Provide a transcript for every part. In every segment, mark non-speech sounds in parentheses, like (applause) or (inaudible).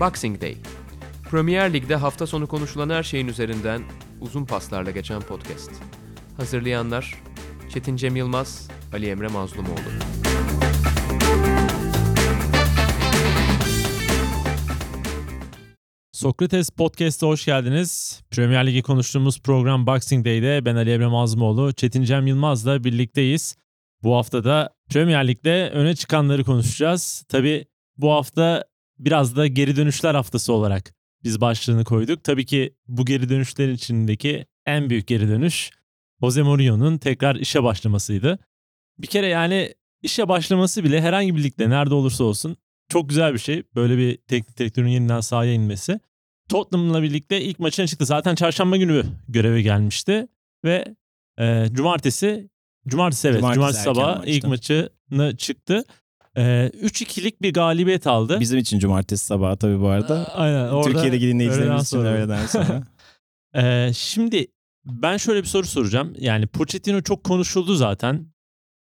Boxing Day. Premier Lig'de hafta sonu konuşulan her şeyin üzerinden uzun paslarla geçen podcast. Hazırlayanlar Çetin Cem Yılmaz, Ali Emre Mazlumoğlu. Sokrates Podcast'a hoş geldiniz. Premier Ligi konuştuğumuz program Boxing Day'de ben Ali Emre Mazlumoğlu, Çetin Cem Yılmaz'la birlikteyiz. Bu hafta da Premier Lig'de öne çıkanları konuşacağız. Tabi bu hafta biraz da geri dönüşler haftası olarak biz başlığını koyduk. Tabii ki bu geri dönüşlerin içindeki en büyük geri dönüş Jose Mourinho'nun tekrar işe başlamasıydı. Bir kere yani işe başlaması bile herhangi bir ligde nerede olursa olsun çok güzel bir şey. Böyle bir teknik direktörün yeniden sahaya inmesi. Tottenham'la birlikte ilk maçına çıktı. Zaten çarşamba günü göreve gelmişti ve e, cumartesi cumartesi evet cumartesi, cumartesi sabah ilk maçına çıktı. Ee, 3-2'lik bir galibiyet aldı. Bizim için cumartesi sabahı tabii bu arada. Aynen. Orada Türkiye'de dinleyicilerimiz için öğleden sonra. (laughs) ee, şimdi ben şöyle bir soru soracağım. Yani Pochettino çok konuşuldu zaten.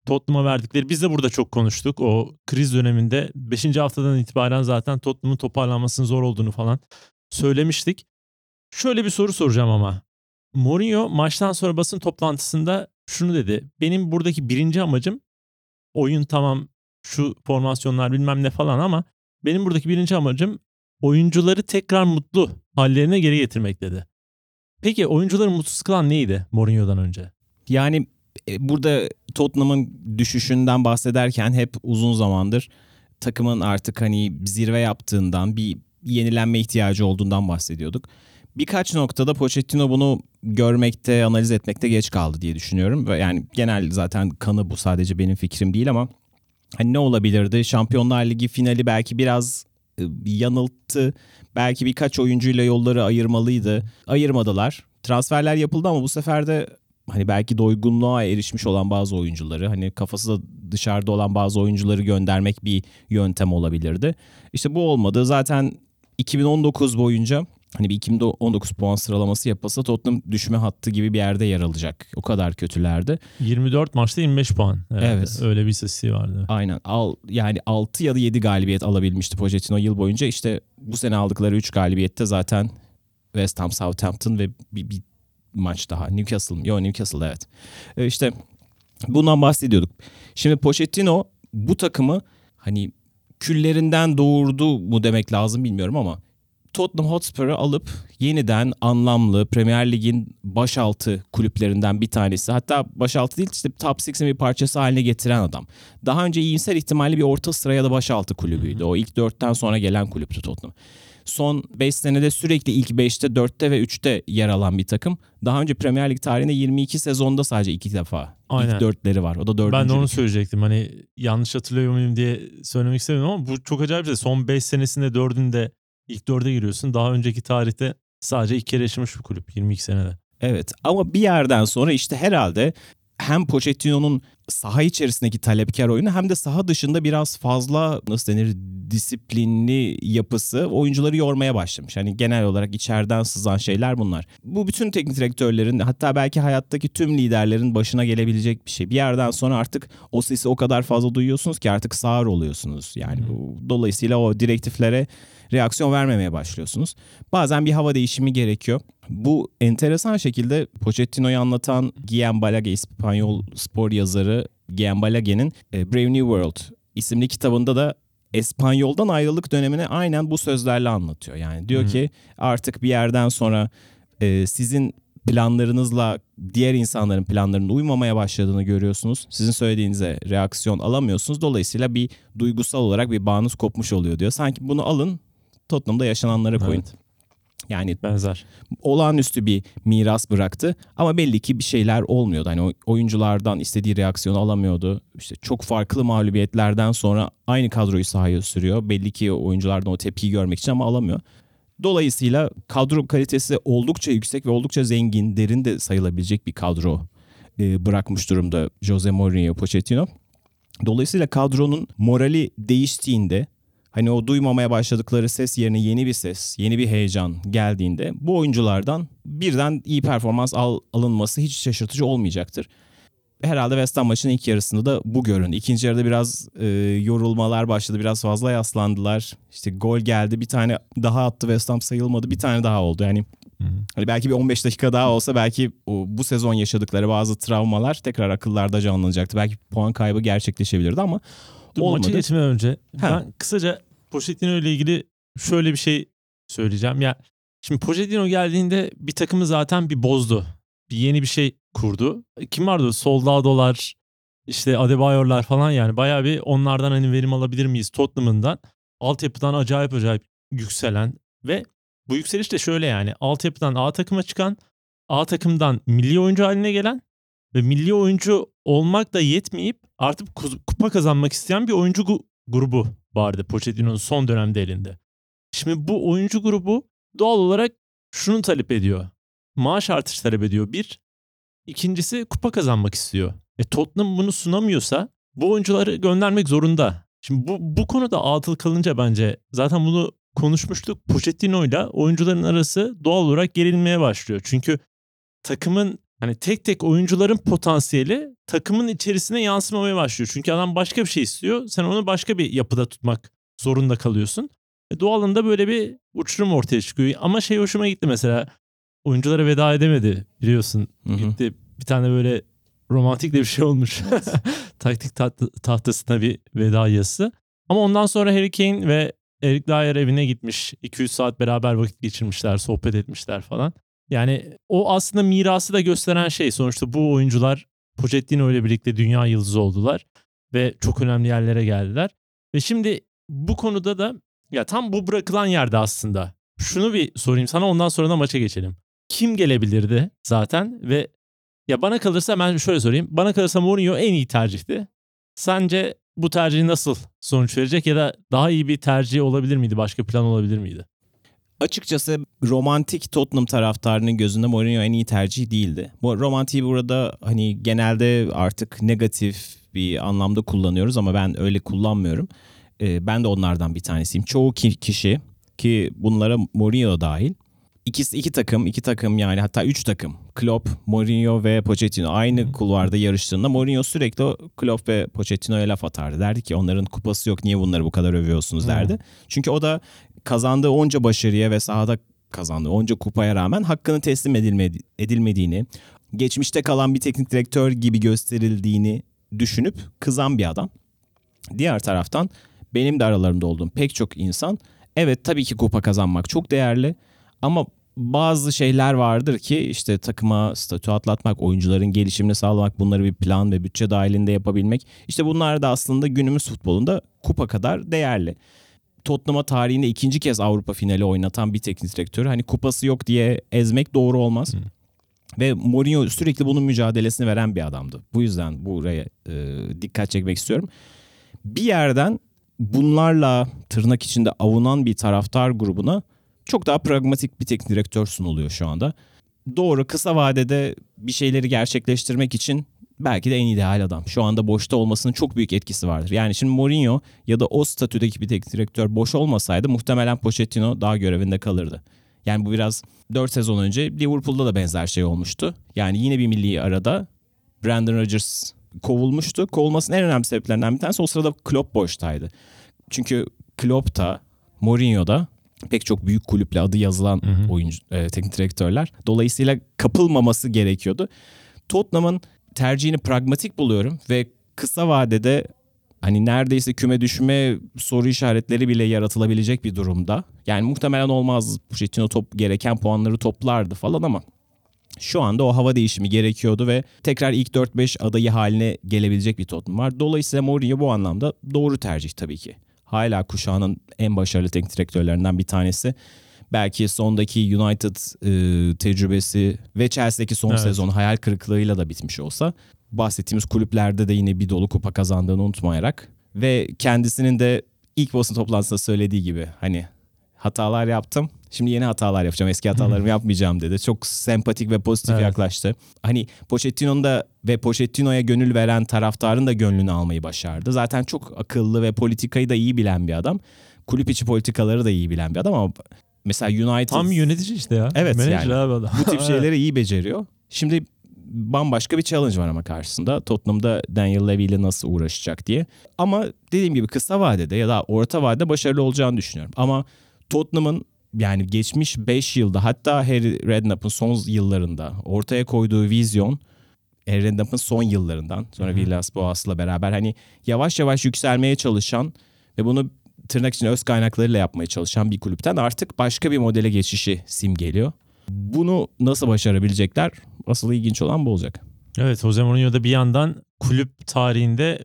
Tottenham'a verdikleri biz de burada çok konuştuk. O kriz döneminde 5. haftadan itibaren zaten Tottenham'ın toparlanmasının zor olduğunu falan söylemiştik. Şöyle bir soru soracağım ama. Mourinho maçtan sonra basın toplantısında şunu dedi. Benim buradaki birinci amacım oyun tamam şu formasyonlar bilmem ne falan ama benim buradaki birinci amacım oyuncuları tekrar mutlu hallerine geri getirmek dedi. Peki oyuncuları mutsuz kılan neydi Mourinho'dan önce? Yani e, burada Tottenham'ın düşüşünden bahsederken hep uzun zamandır takımın artık hani zirve yaptığından bir yenilenme ihtiyacı olduğundan bahsediyorduk. Birkaç noktada Pochettino bunu görmekte, analiz etmekte geç kaldı diye düşünüyorum. Yani genel zaten kanı bu sadece benim fikrim değil ama hani ne olabilirdi? Şampiyonlar Ligi finali belki biraz e, yanılttı. Belki birkaç oyuncuyla yolları ayırmalıydı. Ayırmadılar. Transferler yapıldı ama bu sefer de hani belki doygunluğa erişmiş olan bazı oyuncuları hani kafası da dışarıda olan bazı oyuncuları göndermek bir yöntem olabilirdi. İşte bu olmadı. Zaten 2019 boyunca hani bir 2019 puan sıralaması yapılsa Tottenham düşme hattı gibi bir yerde yer alacak. O kadar kötülerdi. 24 maçta 25 puan. Evet. evet. Öyle bir istatistiği vardı. Aynen. Al, yani 6 ya da 7 galibiyet alabilmişti Pochettino yıl boyunca. İşte bu sene aldıkları 3 galibiyette zaten West Ham, Southampton ve bir, bir maç daha. Newcastle mı? Yok Newcastle evet. Ee, işte bundan bahsediyorduk. Şimdi Pochettino bu takımı hani küllerinden doğurdu mu demek lazım bilmiyorum ama Tottenham Hotspur'ı alıp yeniden anlamlı Premier Lig'in başaltı kulüplerinden bir tanesi. Hatta başaltı değil işte top 6'in bir parçası haline getiren adam. Daha önce iyimser ihtimalle bir orta sıra ya da başaltı kulübüydü. O ilk dörtten sonra gelen kulüptü Tottenham. Son 5 senede sürekli ilk 5'te, 4'te ve 3'te yer alan bir takım. Daha önce Premier Lig tarihinde 22 sezonda sadece 2 defa Aynen. ilk dörtleri var. O da dördüncü. Ben de onu söyleyecektim. Hani yanlış hatırlıyor muyum diye söylemek istemiyorum ama bu çok acayip bir şey. Son 5 senesinde dördünde ilk dörde giriyorsun. Daha önceki tarihte sadece iki kere yaşamış bir kulüp 22 senede. Evet ama bir yerden sonra işte herhalde hem Pochettino'nun saha içerisindeki talepkar oyunu hem de saha dışında biraz fazla nasıl denir disiplinli yapısı oyuncuları yormaya başlamış. Hani genel olarak içeriden sızan şeyler bunlar. Bu bütün teknik direktörlerin hatta belki hayattaki tüm liderlerin başına gelebilecek bir şey. Bir yerden sonra artık o sesi o kadar fazla duyuyorsunuz ki artık sağır oluyorsunuz. Yani hmm. dolayısıyla o direktiflere reaksiyon vermemeye başlıyorsunuz. Bazen bir hava değişimi gerekiyor. Bu enteresan şekilde Pochettino'yu anlatan Guillaume Balage İspanyol spor yazarı Guillaume Balague'nin e, Brave New World isimli kitabında da Espanyol'dan ayrılık dönemini aynen bu sözlerle anlatıyor. Yani diyor hmm. ki artık bir yerden sonra e, sizin planlarınızla diğer insanların planlarının uymamaya başladığını görüyorsunuz. Sizin söylediğinize reaksiyon alamıyorsunuz. Dolayısıyla bir duygusal olarak bir bağınız kopmuş oluyor diyor. Sanki bunu alın Tottenham'da yaşananlara koyun. Evet. Yani benzer. Olağanüstü bir miras bıraktı ama belli ki bir şeyler olmuyordu. Hani oyunculardan istediği reaksiyonu alamıyordu. İşte çok farklı mağlubiyetlerden sonra aynı kadroyu sahaya sürüyor. Belli ki oyunculardan o tepkiyi görmek için ama alamıyor. Dolayısıyla kadro kalitesi oldukça yüksek ve oldukça zengin, derin de sayılabilecek bir kadro e, bırakmış durumda Jose Mourinho Pochettino. Dolayısıyla kadronun morali değiştiğinde hani o duymamaya başladıkları ses yerine yeni bir ses, yeni bir heyecan geldiğinde bu oyunculardan birden iyi performans al, alınması hiç şaşırtıcı olmayacaktır. herhalde West Ham maçının ilk yarısında da bu görün. İkinci yarıda biraz e, yorulmalar başladı. Biraz fazla yaslandılar. İşte gol geldi. Bir tane daha attı West Ham sayılmadı. Bir tane daha oldu. Yani hani belki bir 15 dakika daha olsa belki bu sezon yaşadıkları bazı travmalar tekrar akıllarda canlanacaktı. Belki puan kaybı gerçekleşebilirdi ama Dur, olmadı. maça geçmeden önce Ha. ben kısaca Pochettino ile ilgili şöyle bir şey söyleyeceğim. Ya şimdi Pochettino geldiğinde bir takımı zaten bir bozdu. Bir yeni bir şey kurdu. Kim vardı? Soldadolar, işte Adebayorlar falan yani bayağı bir onlardan hani verim alabilir miyiz Tottenham'ından. Altyapıdan acayip acayip yükselen ve bu yükseliş de şöyle yani altyapıdan A takıma çıkan, A takımdan milli oyuncu haline gelen ve milli oyuncu olmak da yetmeyip artık ku- kupa kazanmak isteyen bir oyuncu gu- grubu vardı Pochettino'nun son dönemde elinde. Şimdi bu oyuncu grubu doğal olarak şunu talep ediyor. Maaş artışı talep ediyor. Bir. İkincisi kupa kazanmak istiyor. E Tottenham bunu sunamıyorsa bu oyuncuları göndermek zorunda. Şimdi bu, bu konuda atıl kalınca bence zaten bunu konuşmuştuk. Pochettino ile oyuncuların arası doğal olarak gerilmeye başlıyor. Çünkü takımın hani tek tek oyuncuların potansiyeli takımın içerisine yansımamaya başlıyor. Çünkü adam başka bir şey istiyor. Sen onu başka bir yapıda tutmak zorunda kalıyorsun. E doğalında böyle bir uçurum ortaya çıkıyor. Ama şey hoşuma gitti mesela. Oyunculara veda edemedi biliyorsun. Hı hı. Gitti bir tane böyle romantik de bir şey olmuş. (laughs) (laughs) Taktik taht- tahtasına bir veda yazısı. Ama ondan sonra Harry Kane ve Eric Dyer evine gitmiş. 2-3 saat beraber vakit geçirmişler, sohbet etmişler falan. Yani o aslında mirası da gösteren şey. Sonuçta bu oyuncular Pochettino ile birlikte dünya yıldızı oldular. Ve çok önemli yerlere geldiler. Ve şimdi bu konuda da ya tam bu bırakılan yerde aslında. Şunu bir sorayım sana ondan sonra da maça geçelim. Kim gelebilirdi zaten ve ya bana kalırsa ben şöyle sorayım. Bana kalırsa Mourinho en iyi tercihti. Sence bu tercih nasıl sonuç verecek ya da daha iyi bir tercih olabilir miydi? Başka plan olabilir miydi? Açıkçası romantik Tottenham taraftarının gözünde Mourinho en iyi tercih değildi. Bu romantiği burada hani genelde artık negatif bir anlamda kullanıyoruz ama ben öyle kullanmıyorum. Ee, ben de onlardan bir tanesiyim. Çoğu ki- kişi ki bunlara Mourinho dahil. İkisi iki takım, iki takım yani hatta üç takım. Klopp, Mourinho ve Pochettino aynı kulvarda yarıştığında Mourinho sürekli Klopp ve Pochettino'ya laf atardı. Derdi ki onların kupası yok niye bunları bu kadar övüyorsunuz derdi. Çünkü o da kazandığı onca başarıya ve sahada kazandığı onca kupaya rağmen hakkını teslim edilmedi, edilmediğini, geçmişte kalan bir teknik direktör gibi gösterildiğini düşünüp kızan bir adam. Diğer taraftan benim de aralarında olduğum pek çok insan evet tabii ki kupa kazanmak çok değerli ama bazı şeyler vardır ki işte takıma statü atlatmak, oyuncuların gelişimini sağlamak, bunları bir plan ve bütçe dahilinde yapabilmek. İşte bunlar da aslında günümüz futbolunda kupa kadar değerli. Tottenham'a tarihinde ikinci kez Avrupa finali oynatan bir teknik direktör. Hani kupası yok diye ezmek doğru olmaz. Ve Mourinho sürekli bunun mücadelesini veren bir adamdı. Bu yüzden buraya e, dikkat çekmek istiyorum. Bir yerden bunlarla tırnak içinde avunan bir taraftar grubuna çok daha pragmatik bir teknik direktör sunuluyor şu anda. Doğru kısa vadede bir şeyleri gerçekleştirmek için belki de en ideal adam. Şu anda boşta olmasının çok büyük etkisi vardır. Yani şimdi Mourinho ya da o statüdeki bir teknik direktör boş olmasaydı muhtemelen Pochettino daha görevinde kalırdı. Yani bu biraz 4 sezon önce Liverpool'da da benzer şey olmuştu. Yani yine bir milli arada Brandon Rodgers kovulmuştu. Kovulmasının en önemli sebeplerinden bir tanesi o sırada Klopp boştaydı. Çünkü Klopp da Mourinho da pek çok büyük kulüple adı yazılan oyuncu e, teknik direktörler. Dolayısıyla kapılmaması gerekiyordu. Tottenham'ın tercihini pragmatik buluyorum ve kısa vadede hani neredeyse küme düşme soru işaretleri bile yaratılabilecek bir durumda. Yani muhtemelen olmaz Pochettino top gereken puanları toplardı falan ama şu anda o hava değişimi gerekiyordu ve tekrar ilk 4-5 adayı haline gelebilecek bir Tottenham var. Dolayısıyla Mourinho bu anlamda doğru tercih tabii ki. Hala kuşağının en başarılı teknik direktörlerinden bir tanesi. Belki sondaki United e, tecrübesi ve Chelsea'deki son Evet. sezonu hayal kırıklığıyla da bitmiş olsa bahsettiğimiz kulüplerde de yine bir dolu kupa kazandığını unutmayarak ve kendisinin de ilk basın toplantısında söylediği gibi hani hatalar yaptım. Şimdi yeni hatalar yapacağım. Eski hatalarımı yapmayacağım dedi. Çok sempatik ve pozitif Evet. yaklaştı. Hani Pochettino'nun da ve Pochettino'ya gönül veren taraftarın da gönlünü almayı başardı. Zaten çok akıllı ve politikayı da iyi bilen bir adam. Kulüp içi politikaları da iyi bilen bir adam ama mesela United Tam yönetici işte ya. Evet Menajer yani. abi adam. bu tip (laughs) şeyleri iyi beceriyor. Şimdi bambaşka bir challenge var ama karşısında. Tottenham'da Daniel Levy ile nasıl uğraşacak diye. Ama dediğim gibi kısa vadede ya da orta vadede başarılı olacağını düşünüyorum. Ama Tottenham'ın yani geçmiş 5 yılda hatta Harry Redknapp'ın son yıllarında ortaya koyduğu vizyon Harry Redknapp'ın son yıllarından sonra Villas Boas'la beraber hani yavaş yavaş yükselmeye çalışan ve bunu tırnak için öz kaynaklarıyla yapmaya çalışan bir kulüpten artık başka bir modele geçişi simgeliyor. Bunu nasıl başarabilecekler? Asıl ilginç olan bu olacak. Evet Jose Mourinho da bir yandan kulüp tarihinde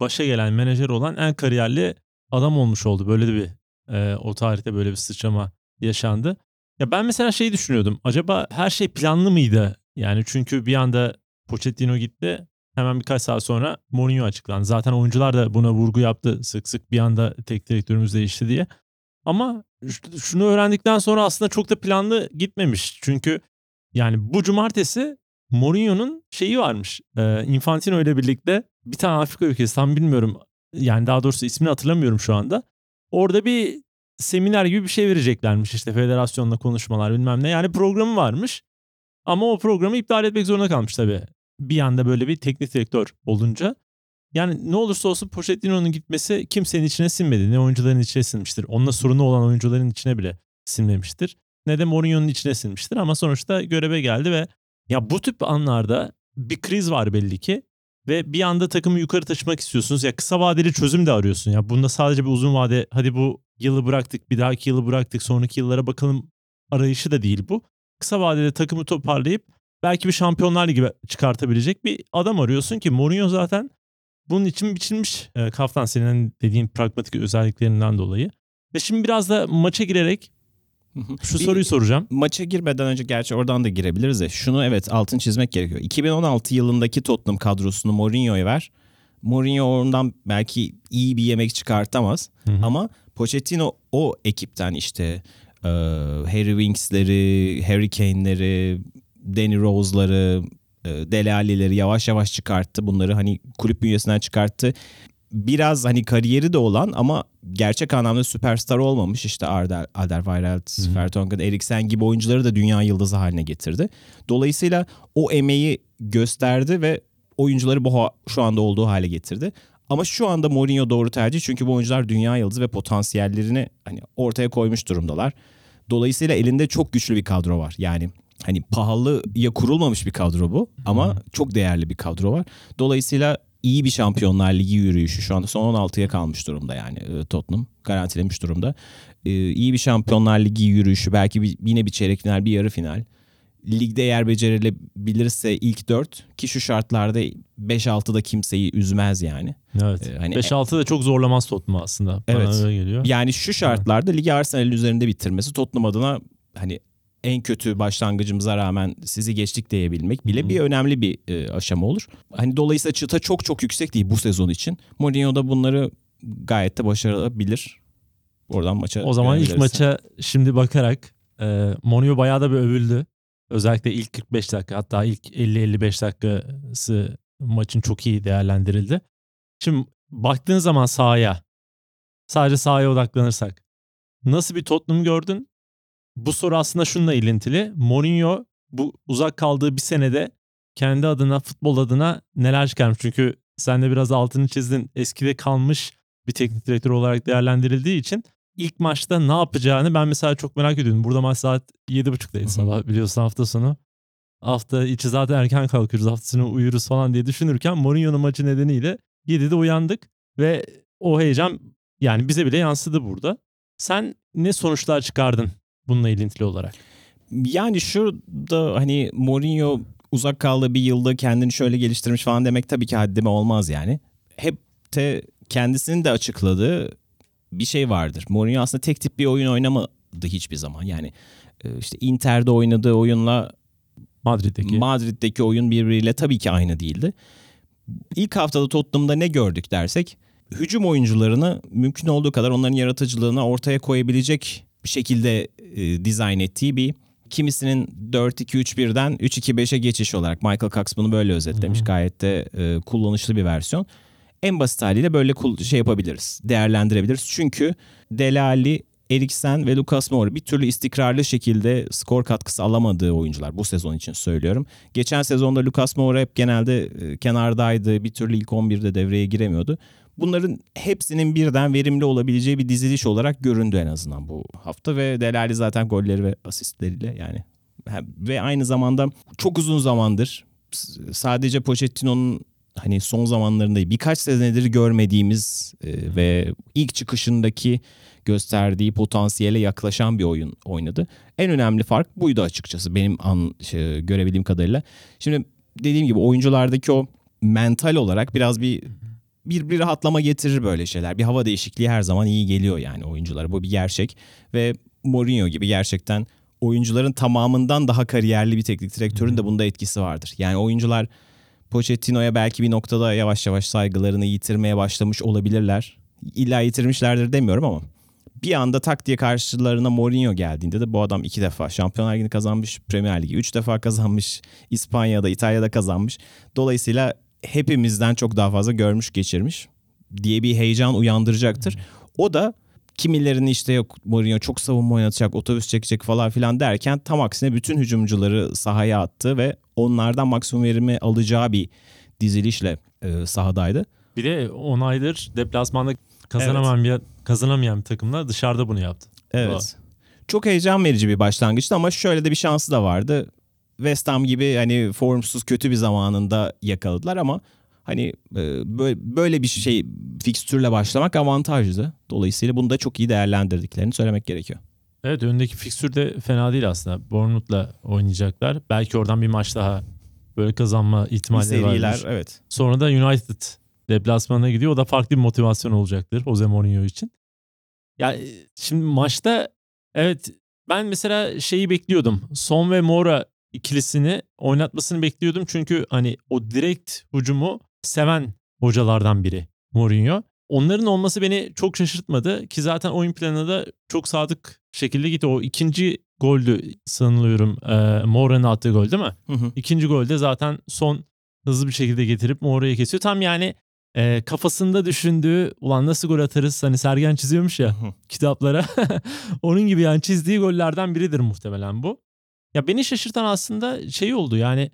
başa gelen menajer olan en kariyerli adam olmuş oldu. Böyle de bir e, o tarihte böyle bir sıçrama yaşandı. Ya ben mesela şeyi düşünüyordum. Acaba her şey planlı mıydı? Yani çünkü bir anda Pochettino gitti. Hemen birkaç saat sonra Mourinho açıklandı. Zaten oyuncular da buna vurgu yaptı sık sık bir anda tek direktörümüz değişti diye. Ama şunu öğrendikten sonra aslında çok da planlı gitmemiş. Çünkü yani bu cumartesi Mourinho'nun şeyi varmış. Infantino ile birlikte bir tane Afrika ülkesi tam bilmiyorum. Yani daha doğrusu ismini hatırlamıyorum şu anda. Orada bir seminer gibi bir şey vereceklermiş işte federasyonla konuşmalar bilmem ne. Yani programı varmış. Ama o programı iptal etmek zorunda kalmış tabii. Bir anda böyle bir teknik direktör olunca. Yani ne olursa olsun Pochettino'nun gitmesi kimsenin içine sinmedi. Ne oyuncuların içine sinmiştir. Onunla sorunu olan oyuncuların içine bile sinmemiştir. Ne de Mourinho'nun içine sinmiştir. Ama sonuçta göreve geldi ve ya bu tip anlarda bir kriz var belli ki. Ve bir anda takımı yukarı taşımak istiyorsunuz. Ya kısa vadeli çözüm de arıyorsun. Ya bunda sadece bir uzun vade hadi bu yılı bıraktık bir dahaki yılı bıraktık sonraki yıllara bakalım arayışı da değil bu. Kısa vadede takımı toparlayıp belki bir şampiyonlar gibi çıkartabilecek bir adam arıyorsun ki Mourinho zaten bunun için biçilmiş e, kaftan senin dediğin pragmatik özelliklerinden dolayı. Ve şimdi biraz da maça girerek şu Bir- soruyu soracağım. Maça girmeden önce gerçi oradan da girebiliriz de şunu evet altın çizmek gerekiyor. 2016 yılındaki Tottenham kadrosunu Mourinho'ya ver. Mourinho ondan belki iyi bir yemek çıkartamaz. Hı hı. Ama Pochettino o ekipten işte e, Harry Winks'leri, Harry Kane'leri, Danny Rose'ları, e, Dele Alli'leri yavaş yavaş çıkarttı. Bunları hani kulüp bünyesinden çıkarttı. Biraz hani kariyeri de olan ama gerçek anlamda süperstar olmamış işte Arder, Alderweireld, Vertonghen, Eriksen gibi oyuncuları da dünya yıldızı haline getirdi. Dolayısıyla o emeği gösterdi ve oyuncuları bu şu anda olduğu hale getirdi. Ama şu anda Mourinho doğru tercih çünkü bu oyuncular dünya yıldızı ve potansiyellerini hani ortaya koymuş durumdalar. Dolayısıyla elinde çok güçlü bir kadro var. Yani hani pahalıya kurulmamış bir kadro bu ama çok değerli bir kadro var. Dolayısıyla iyi bir Şampiyonlar Ligi yürüyüşü şu anda son 16'ya kalmış durumda yani e, Tottenham garantilemiş durumda. E, iyi bir Şampiyonlar Ligi yürüyüşü belki bir, yine bir çeyrek final bir yarı final. Ligde eğer becerilebilirse ilk 4 ki şu şartlarda 5-6'da kimseyi üzmez yani. Evet. Ee, hani- 5-6 da çok zorlamaz Tottenham aslında. Bana Evet. öyle geliyor. Yani şu şartlarda ligi Arsenal'in üzerinde bitirmesi Tottenham adına hani en kötü başlangıcımıza rağmen sizi geçtik diyebilmek bile Hı hı. bir önemli bir e, aşama olur. Hani dolayısıyla çıta çok çok yüksek değil bu sezon için. Mourinho da bunları gayet de başarabilir. Oradan maça O zaman ilk maça şimdi bakarak e, Mourinho bayağı da bir övüldü. Özellikle ilk 45 dakika hatta ilk 50-55 dakikası maçın çok iyi değerlendirildi. Şimdi baktığın zaman sahaya sadece sahaya odaklanırsak nasıl bir Tottenham gördün? Bu soru aslında şununla ilintili. Mourinho bu uzak kaldığı bir senede kendi adına futbol adına neler çıkarmış? Çünkü sen de biraz altını çizdin. Eskide kalmış bir teknik direktör olarak değerlendirildiği için ilk maçta ne yapacağını ben mesela çok merak ediyordum. Burada maç saat 7.30'daydı hı. sabah biliyorsun hafta sonu. Hafta içi zaten erken kalkıyoruz. Hafta sonu uyuruz falan diye düşünürken Mourinho'nun maçı nedeniyle 7'de uyandık ve o heyecan yani bize bile yansıdı burada. Sen ne sonuçlar çıkardın bununla ilintili olarak? Yani şurada hani Mourinho uzak kaldığı bir yılda kendini şöyle geliştirmiş falan demek tabii ki haddime olmaz yani. Hep de kendisinin de açıkladığı bir şey vardır. Mourinho aslında tek tip bir oyun oynamadı hiçbir zaman. Yani e, işte Inter'de oynadığı oyunla Madrid'deki. Madrid'deki oyun birbiriyle tabii ki aynı değildi. İlk haftada Tottenham'da ne gördük dersek hücum oyuncularını mümkün olduğu kadar onların yaratıcılığını ortaya koyabilecek bir şekilde e, dizayn ettiği bir kimisinin 4-2-3-1'den 3-2-5'e geçiş olarak Michael Cox bunu böyle özetlemiş. Hı hı. Gayet de e, kullanışlı bir versiyon. En basit haliyle böyle kul- şey yapabiliriz, değerlendirebiliriz. Çünkü Dele Alli Eriksen ve Lucas Moura bir türlü istikrarlı şekilde skor katkısı alamadığı oyuncular bu sezon için söylüyorum. Geçen sezonda Lucas Moura hep genelde e, kenardaydı. Bir türlü ilk 11'de devreye giremiyordu. Bunların hepsinin birden verimli olabileceği bir diziliş olarak göründü en azından bu hafta ve Delali zaten golleri ve asistleriyle yani ve aynı zamanda çok uzun zamandır sadece Pochettino'nun hani son zamanlarında birkaç senedir görmediğimiz e, ve ilk çıkışındaki gösterdiği potansiyele yaklaşan bir oyun oynadı. En önemli fark buydu açıkçası benim an, şey, görebildiğim kadarıyla. Şimdi dediğim gibi oyunculardaki o mental olarak biraz bir bir, bir rahatlama getirir böyle şeyler. Bir hava değişikliği her zaman iyi geliyor yani oyunculara. Bu bir gerçek ve Mourinho gibi gerçekten oyuncuların tamamından daha kariyerli bir teknik direktörün de bunda etkisi vardır. Yani oyuncular Pochettino'ya belki bir noktada yavaş yavaş saygılarını yitirmeye başlamış olabilirler. İlla yitirmişlerdir demiyorum ama bir anda tak diye karşılarına Mourinho geldiğinde de bu adam iki defa Şampiyonlar Ligi'ni kazanmış, Premier Ligi üç defa kazanmış, İspanya'da, İtalya'da kazanmış. Dolayısıyla hepimizden çok daha fazla görmüş geçirmiş diye bir heyecan uyandıracaktır. O da kimilerini işte yok Mourinho çok savunma oynatacak, otobüs çekecek falan filan derken tam aksine bütün hücumcuları sahaya attı ve onlardan maksimum verimi alacağı bir dizilişle e, sahadaydı. Bir de 10 aydır deplasmanda kazanamayan evet. bir kazanamayan bir takımlar dışarıda bunu yaptı. Evet. O. Çok heyecan verici bir başlangıçtı ama şöyle de bir şansı da vardı. West Ham gibi hani formsuz kötü bir zamanında yakaladılar ama hani e, böyle bir şey fikstürle başlamak avantajlı. Dolayısıyla bunu da çok iyi değerlendirdiklerini söylemek gerekiyor. Evet önündeki fikstür de fena değil aslında. Bournemouth'la oynayacaklar. Belki oradan bir maç daha böyle kazanma ihtimalleri var. Evet. Sonra da United deplasmanına gidiyor. O da farklı bir motivasyon olacaktır Jose Mourinho için. Ya e, şimdi maçta evet ben mesela şeyi bekliyordum. Son ve Mora ikilisini oynatmasını bekliyordum. Çünkü hani o direkt hücumu seven hocalardan biri Mourinho. Onların olması beni çok şaşırtmadı ki zaten oyun planına da çok sadık şekilde gitti. O ikinci goldü sanıyorum e, Mora'nın attığı gol değil mi? Hı hı. İkinci golde zaten son hızlı bir şekilde getirip Mora'yı kesiyor. Tam yani e, kafasında düşündüğü ulan nasıl gol atarız hani Sergen çiziyormuş ya hı hı. kitaplara. (laughs) Onun gibi yani çizdiği gollerden biridir muhtemelen bu. Ya beni şaşırtan aslında şey oldu yani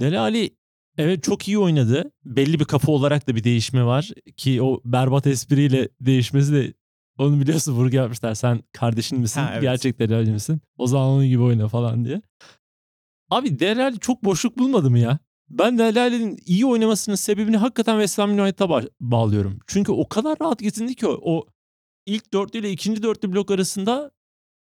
Dele Ali evet çok iyi oynadı. Belli bir kafa olarak da bir değişme var ki o berbat espriyle değişmesi de onu biliyorsun vurgu yapmışlar. Sen kardeşin misin? Ha, evet. Gerçek Dele Ali misin? O zaman onun gibi oyna falan diye. Abi Dele Ali çok boşluk bulmadı mı ya? Ben Dele Ali'nin iyi oynamasının sebebini hakikaten West Ham United'a ba- bağlıyorum. Çünkü o kadar rahat getindi ki o, o ilk dörtlü ile ikinci dörtlü blok arasında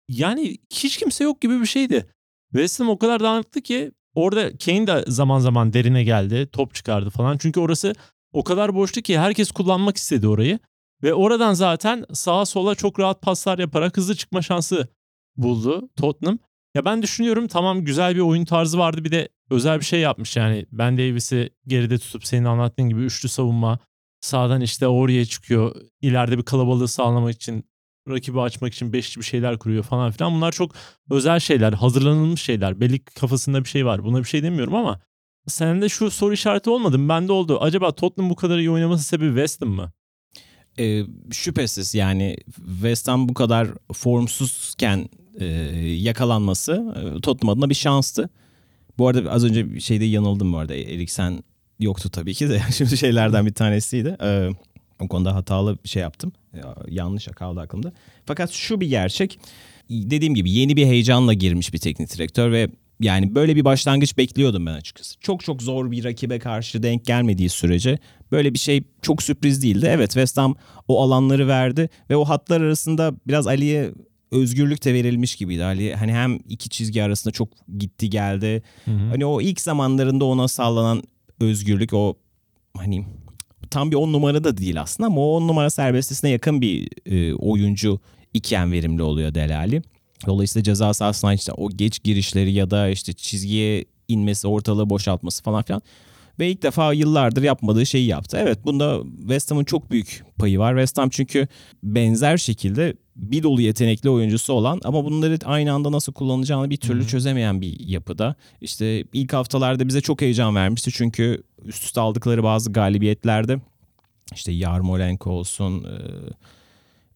yani hiç kimse yok gibi bir şeydi. West Ham o kadar dağınıktı ki orada Kane de zaman zaman derine geldi. Top çıkardı falan. Çünkü orası o kadar boştu ki herkes kullanmak istedi orayı. Ve oradan zaten sağa sola çok rahat paslar yaparak hızlı çıkma şansı buldu Tottenham. Ya ben düşünüyorum tamam güzel bir oyun tarzı vardı bir de özel bir şey yapmış yani. Ben Davis'i geride tutup senin anlattığın gibi üçlü savunma. Sağdan işte oraya çıkıyor. İleride bir kalabalığı sağlamak için rakibi açmak için beşli bir şeyler kuruyor falan filan. Bunlar çok özel şeyler, hazırlanılmış şeyler. Belli kafasında bir şey var. Buna bir şey demiyorum ama sende şu soru işareti olmadı mı? Bende oldu. Acaba Tottenham bu kadar iyi oynaması sebebi West Ham mı? Ee, şüphesiz yani West Ham bu kadar formsuzken e, yakalanması e, Tottenham adına bir şanstı. Bu arada az önce şeyde yanıldım bu arada. Eriksen yoktu tabii ki de. (laughs) Şimdi şeylerden bir tanesiydi. Ee, o konuda hatalı bir şey yaptım. Yanlış kaldı aklımda. Fakat şu bir gerçek. Dediğim gibi yeni bir heyecanla girmiş bir teknik direktör ve yani böyle bir başlangıç bekliyordum ben açıkçası. Çok çok zor bir rakibe karşı denk gelmediği sürece böyle bir şey çok sürpriz değildi. Evet West Ham o alanları verdi ve o hatlar arasında biraz Ali'ye özgürlük de verilmiş gibiydi. Ali hani hem iki çizgi arasında çok gitti geldi. Hı hı. Hani o ilk zamanlarında ona sağlanan özgürlük o hani tam bir on numara da değil aslında ama o on numara serbestisine yakın bir e, oyuncu iken verimli oluyor Delali. Dolayısıyla ceza sahasına işte o geç girişleri ya da işte çizgiye inmesi, ortalığı boşaltması falan filan. Ve ilk defa yıllardır yapmadığı şeyi yaptı. Evet bunda West Ham'ın çok büyük payı var. West Ham çünkü benzer şekilde bir dolu yetenekli oyuncusu olan ama bunları aynı anda nasıl kullanacağını bir türlü çözemeyen bir yapıda. İşte ilk haftalarda bize çok heyecan vermişti çünkü üst üste aldıkları bazı galibiyetlerde işte Yarmolenko olsun,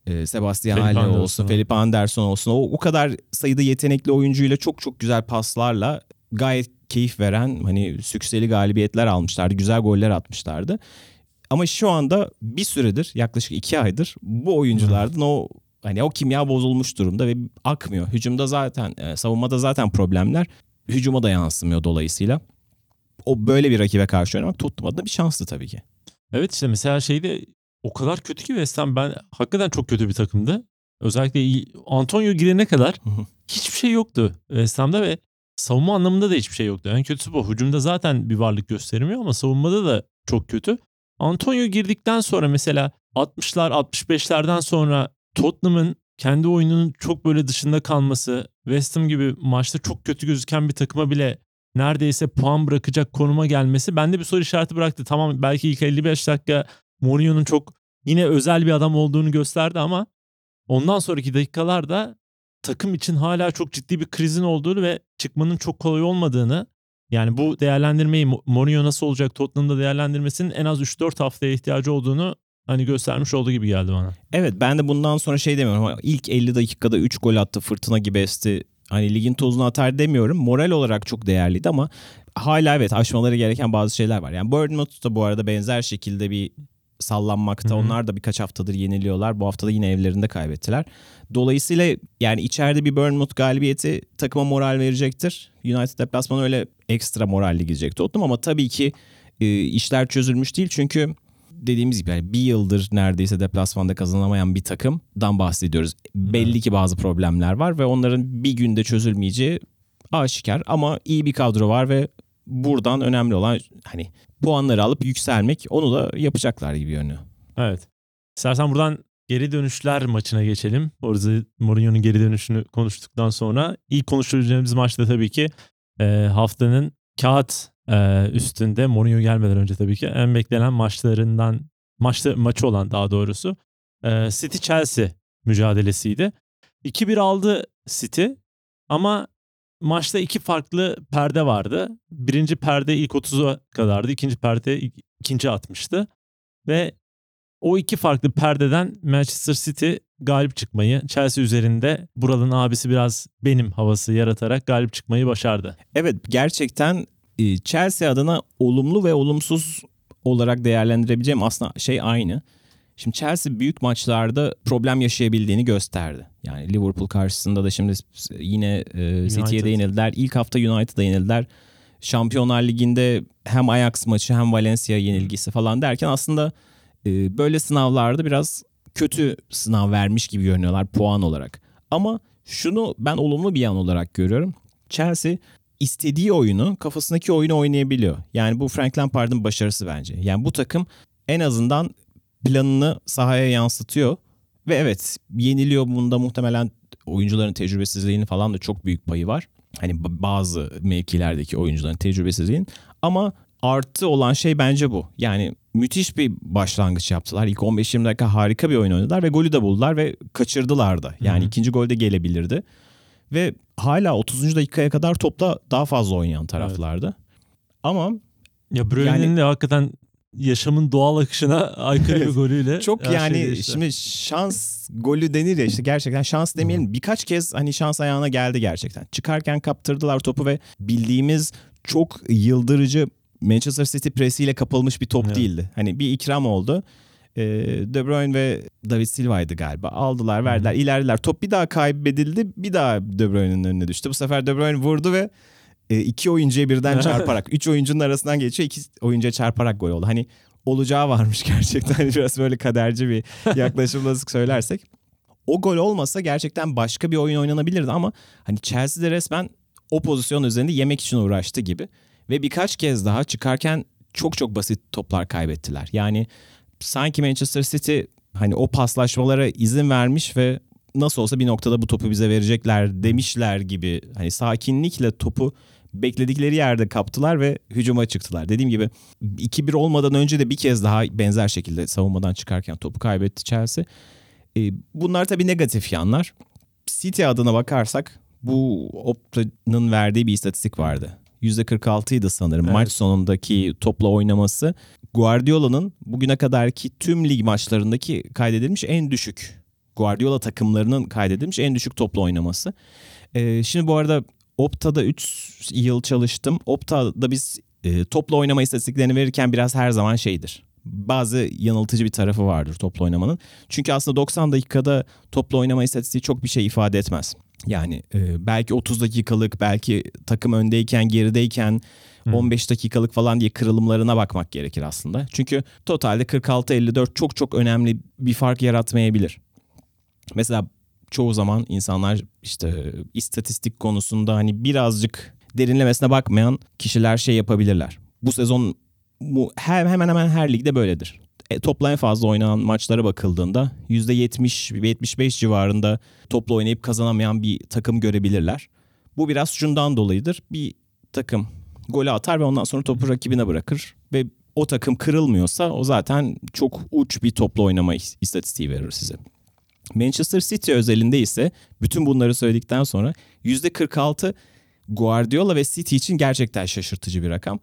e, Sebastian Felipe Halle olsun, Felipe Anderson olsun. O, o kadar sayıda yetenekli oyuncuyla çok çok güzel paslarla gayet keyif veren hani sükseli galibiyetler almışlardı. Güzel goller atmışlardı. Ama şu anda bir süredir yaklaşık iki aydır bu oyunculardan o hani o kimya bozulmuş durumda ve akmıyor. Hücumda zaten e, savunmada zaten problemler hücuma da yansımıyor dolayısıyla. O böyle bir rakibe karşı oynamak Tottenham adına bir şanstı tabii ki. Evet işte mesela şeyde o kadar kötü ki West Ham ben hakikaten çok kötü bir takımdı. Özellikle Antonio girene kadar hiçbir şey yoktu West Ham'da ve savunma anlamında da hiçbir şey yoktu. En kötüsü bu. Hücumda zaten bir varlık göstermiyor ama savunmada da çok kötü. Antonio girdikten sonra mesela 60'lar 65'lerden sonra Tottenham'ın kendi oyununun çok böyle dışında kalması, West Ham gibi maçta çok kötü gözüken bir takıma bile neredeyse puan bırakacak konuma gelmesi bende bir soru işareti bıraktı. Tamam belki ilk 55 dakika Mourinho'nun çok yine özel bir adam olduğunu gösterdi ama ondan sonraki dakikalarda takım için hala çok ciddi bir krizin olduğunu ve çıkmanın çok kolay olmadığını yani bu değerlendirmeyi Mo- Mourinho nasıl olacak Tottenham'da değerlendirmesinin en az 3-4 haftaya ihtiyacı olduğunu hani göstermiş olduğu gibi geldi bana. Evet ben de bundan sonra şey demiyorum ilk 50 dakikada 3 gol attı fırtına gibi esti. Hani ligin tozunu atar demiyorum. Moral olarak çok değerliydi ama hala evet aşmaları gereken bazı şeyler var. Yani Bournemouth da bu arada benzer şekilde bir sallanmakta. Hı hı. Onlar da birkaç haftadır yeniliyorlar. Bu hafta da yine evlerinde kaybettiler. Dolayısıyla yani içeride bir Bournemouth galibiyeti takıma moral verecektir. United deplasmanı öyle ekstra moralli gidecek Tottenham ama tabii ki e, işler çözülmüş değil. Çünkü dediğimiz gibi yani bir yıldır neredeyse deplasmanda kazanamayan bir takımdan bahsediyoruz. Belli ki bazı problemler var ve onların bir günde çözülmeyeceği aşikar ama iyi bir kadro var ve buradan önemli olan hani puanları alıp yükselmek onu da yapacaklar gibi görünüyor. Evet. İstersen buradan geri dönüşler maçına geçelim. Orada Mourinho'nun geri dönüşünü konuştuktan sonra ilk konuşacağımız maçta tabii ki e, haftanın kağıt üstünde Mourinho gelmeden önce tabii ki en beklenen maçlarından maçta maçı olan daha doğrusu City Chelsea mücadelesiydi. 2-1 aldı City ama maçta iki farklı perde vardı. Birinci perde ilk 30'a kadardı. ikinci perde ik- ikinci atmıştı. Ve o iki farklı perdeden Manchester City galip çıkmayı Chelsea üzerinde buranın abisi biraz benim havası yaratarak galip çıkmayı başardı. Evet gerçekten Chelsea adına olumlu ve olumsuz olarak değerlendirebileceğim aslında şey aynı. Şimdi Chelsea büyük maçlarda problem yaşayabildiğini gösterdi. Yani Liverpool karşısında da şimdi yine e, City'ye de yenildiler. İlk hafta United'a yenildiler. Şampiyonlar Ligi'nde hem Ajax maçı hem Valencia yenilgisi falan derken aslında e, böyle sınavlarda biraz kötü sınav vermiş gibi görünüyorlar puan olarak. Ama şunu ben olumlu bir yan olarak görüyorum. Chelsea istediği oyunu, kafasındaki oyunu oynayabiliyor. Yani bu Frank Lampard'ın başarısı bence. Yani bu takım en azından planını sahaya yansıtıyor. Ve evet yeniliyor bunda muhtemelen oyuncuların tecrübesizliğinin falan da çok büyük payı var. Hani ba- bazı mevkilerdeki oyuncuların tecrübesizliğin. Ama artı olan şey bence bu. Yani müthiş bir başlangıç yaptılar. İlk 15-20 dakika harika bir oyun oynadılar ve golü de buldular ve kaçırdılar da. Yani Hı hı. ikinci gol de gelebilirdi. Ve hala 30. dakikaya kadar topla daha fazla oynayan taraflardı. Ama Ya Bruyne'nin Yani- de hakikaten yaşamın doğal akışına (laughs) aykırı bir golüyle. çok şey yani değişti. şimdi şans golü denir ya işte gerçekten şans demeyelim. Birkaç kez hani şans ayağına geldi gerçekten. Çıkarken kaptırdılar topu ve bildiğimiz çok yıldırıcı Manchester City presiyle kapılmış bir top Evet. değildi. Hani bir ikram oldu. Ee, De Bruyne ve David Silva'ydı galiba. Aldılar, verdiler, ilerlediler. Top bir daha kaybedildi. Bir daha De Bruyne'nin önüne düştü. Bu sefer De Bruyne vurdu ve e, iki oyuncuya birden (laughs) çarparak, üç oyuncunun arasından geçiyor, iki oyuncuya çarparak gol oldu. Hani olacağı varmış (laughs) gerçekten. Hani biraz böyle kaderci bir (laughs) yaklaşımla söylersek. O gol olmasa gerçekten başka bir oyun oynanabilirdi ama hani Chelsea'de resmen o pozisyon üzerinde yemek için uğraştı gibi. Ve birkaç kez daha çıkarken çok çok basit toplar kaybettiler. Yani sanki Manchester City hani o paslaşmalara izin vermiş ve nasıl olsa bir noktada bu topu bize verecekler demişler gibi hani sakinlikle topu bekledikleri yerde kaptılar ve hücuma çıktılar. Dediğim gibi 2-1 olmadan önce de bir kez daha benzer şekilde savunmadan çıkarken topu kaybetti Chelsea. E, bunlar tabii negatif yanlar. City adına bakarsak bu Opta'nın verdiği bir istatistik vardı. %46 idi sanırım Evet. maç sonundaki topla oynaması. Guardiola'nın bugüne kadarki tüm lig maçlarındaki kaydedilmiş en düşük Guardiola takımlarının kaydedilmiş en düşük toplu oynaması. Ee, şimdi bu arada Opta'da 3 yıl çalıştım. Opta'da biz e, toplu oynama istatistiklerini verirken biraz her zaman şeydir. Bazı yanıltıcı bir tarafı vardır toplu oynamanın. Çünkü aslında 90 dakikada toplu oynama istatistiği çok bir şey ifade etmez. Yani e, belki 30 dakikalık, belki takım öndeyken, gerideyken Hmm. 15 dakikalık falan diye kırılımlarına bakmak gerekir aslında. Çünkü totalde 46-54 çok çok önemli bir fark yaratmayabilir. Mesela çoğu zaman insanlar işte istatistik konusunda hani birazcık derinlemesine bakmayan kişiler şey yapabilirler. Bu sezon bu her, hemen hemen her ligde böyledir. E, topla en fazla oynanan maçlara bakıldığında %70-75 civarında topla oynayıp kazanamayan bir takım görebilirler. Bu biraz şundan dolayıdır. Bir takım golü atar ve ondan sonra topu rakibine bırakır ve o takım kırılmıyorsa o zaten çok uç bir toplu oynama istatistiği verir size. Manchester City özelinde ise bütün bunları söyledikten sonra %46 Guardiola ve City için gerçekten şaşırtıcı bir rakam.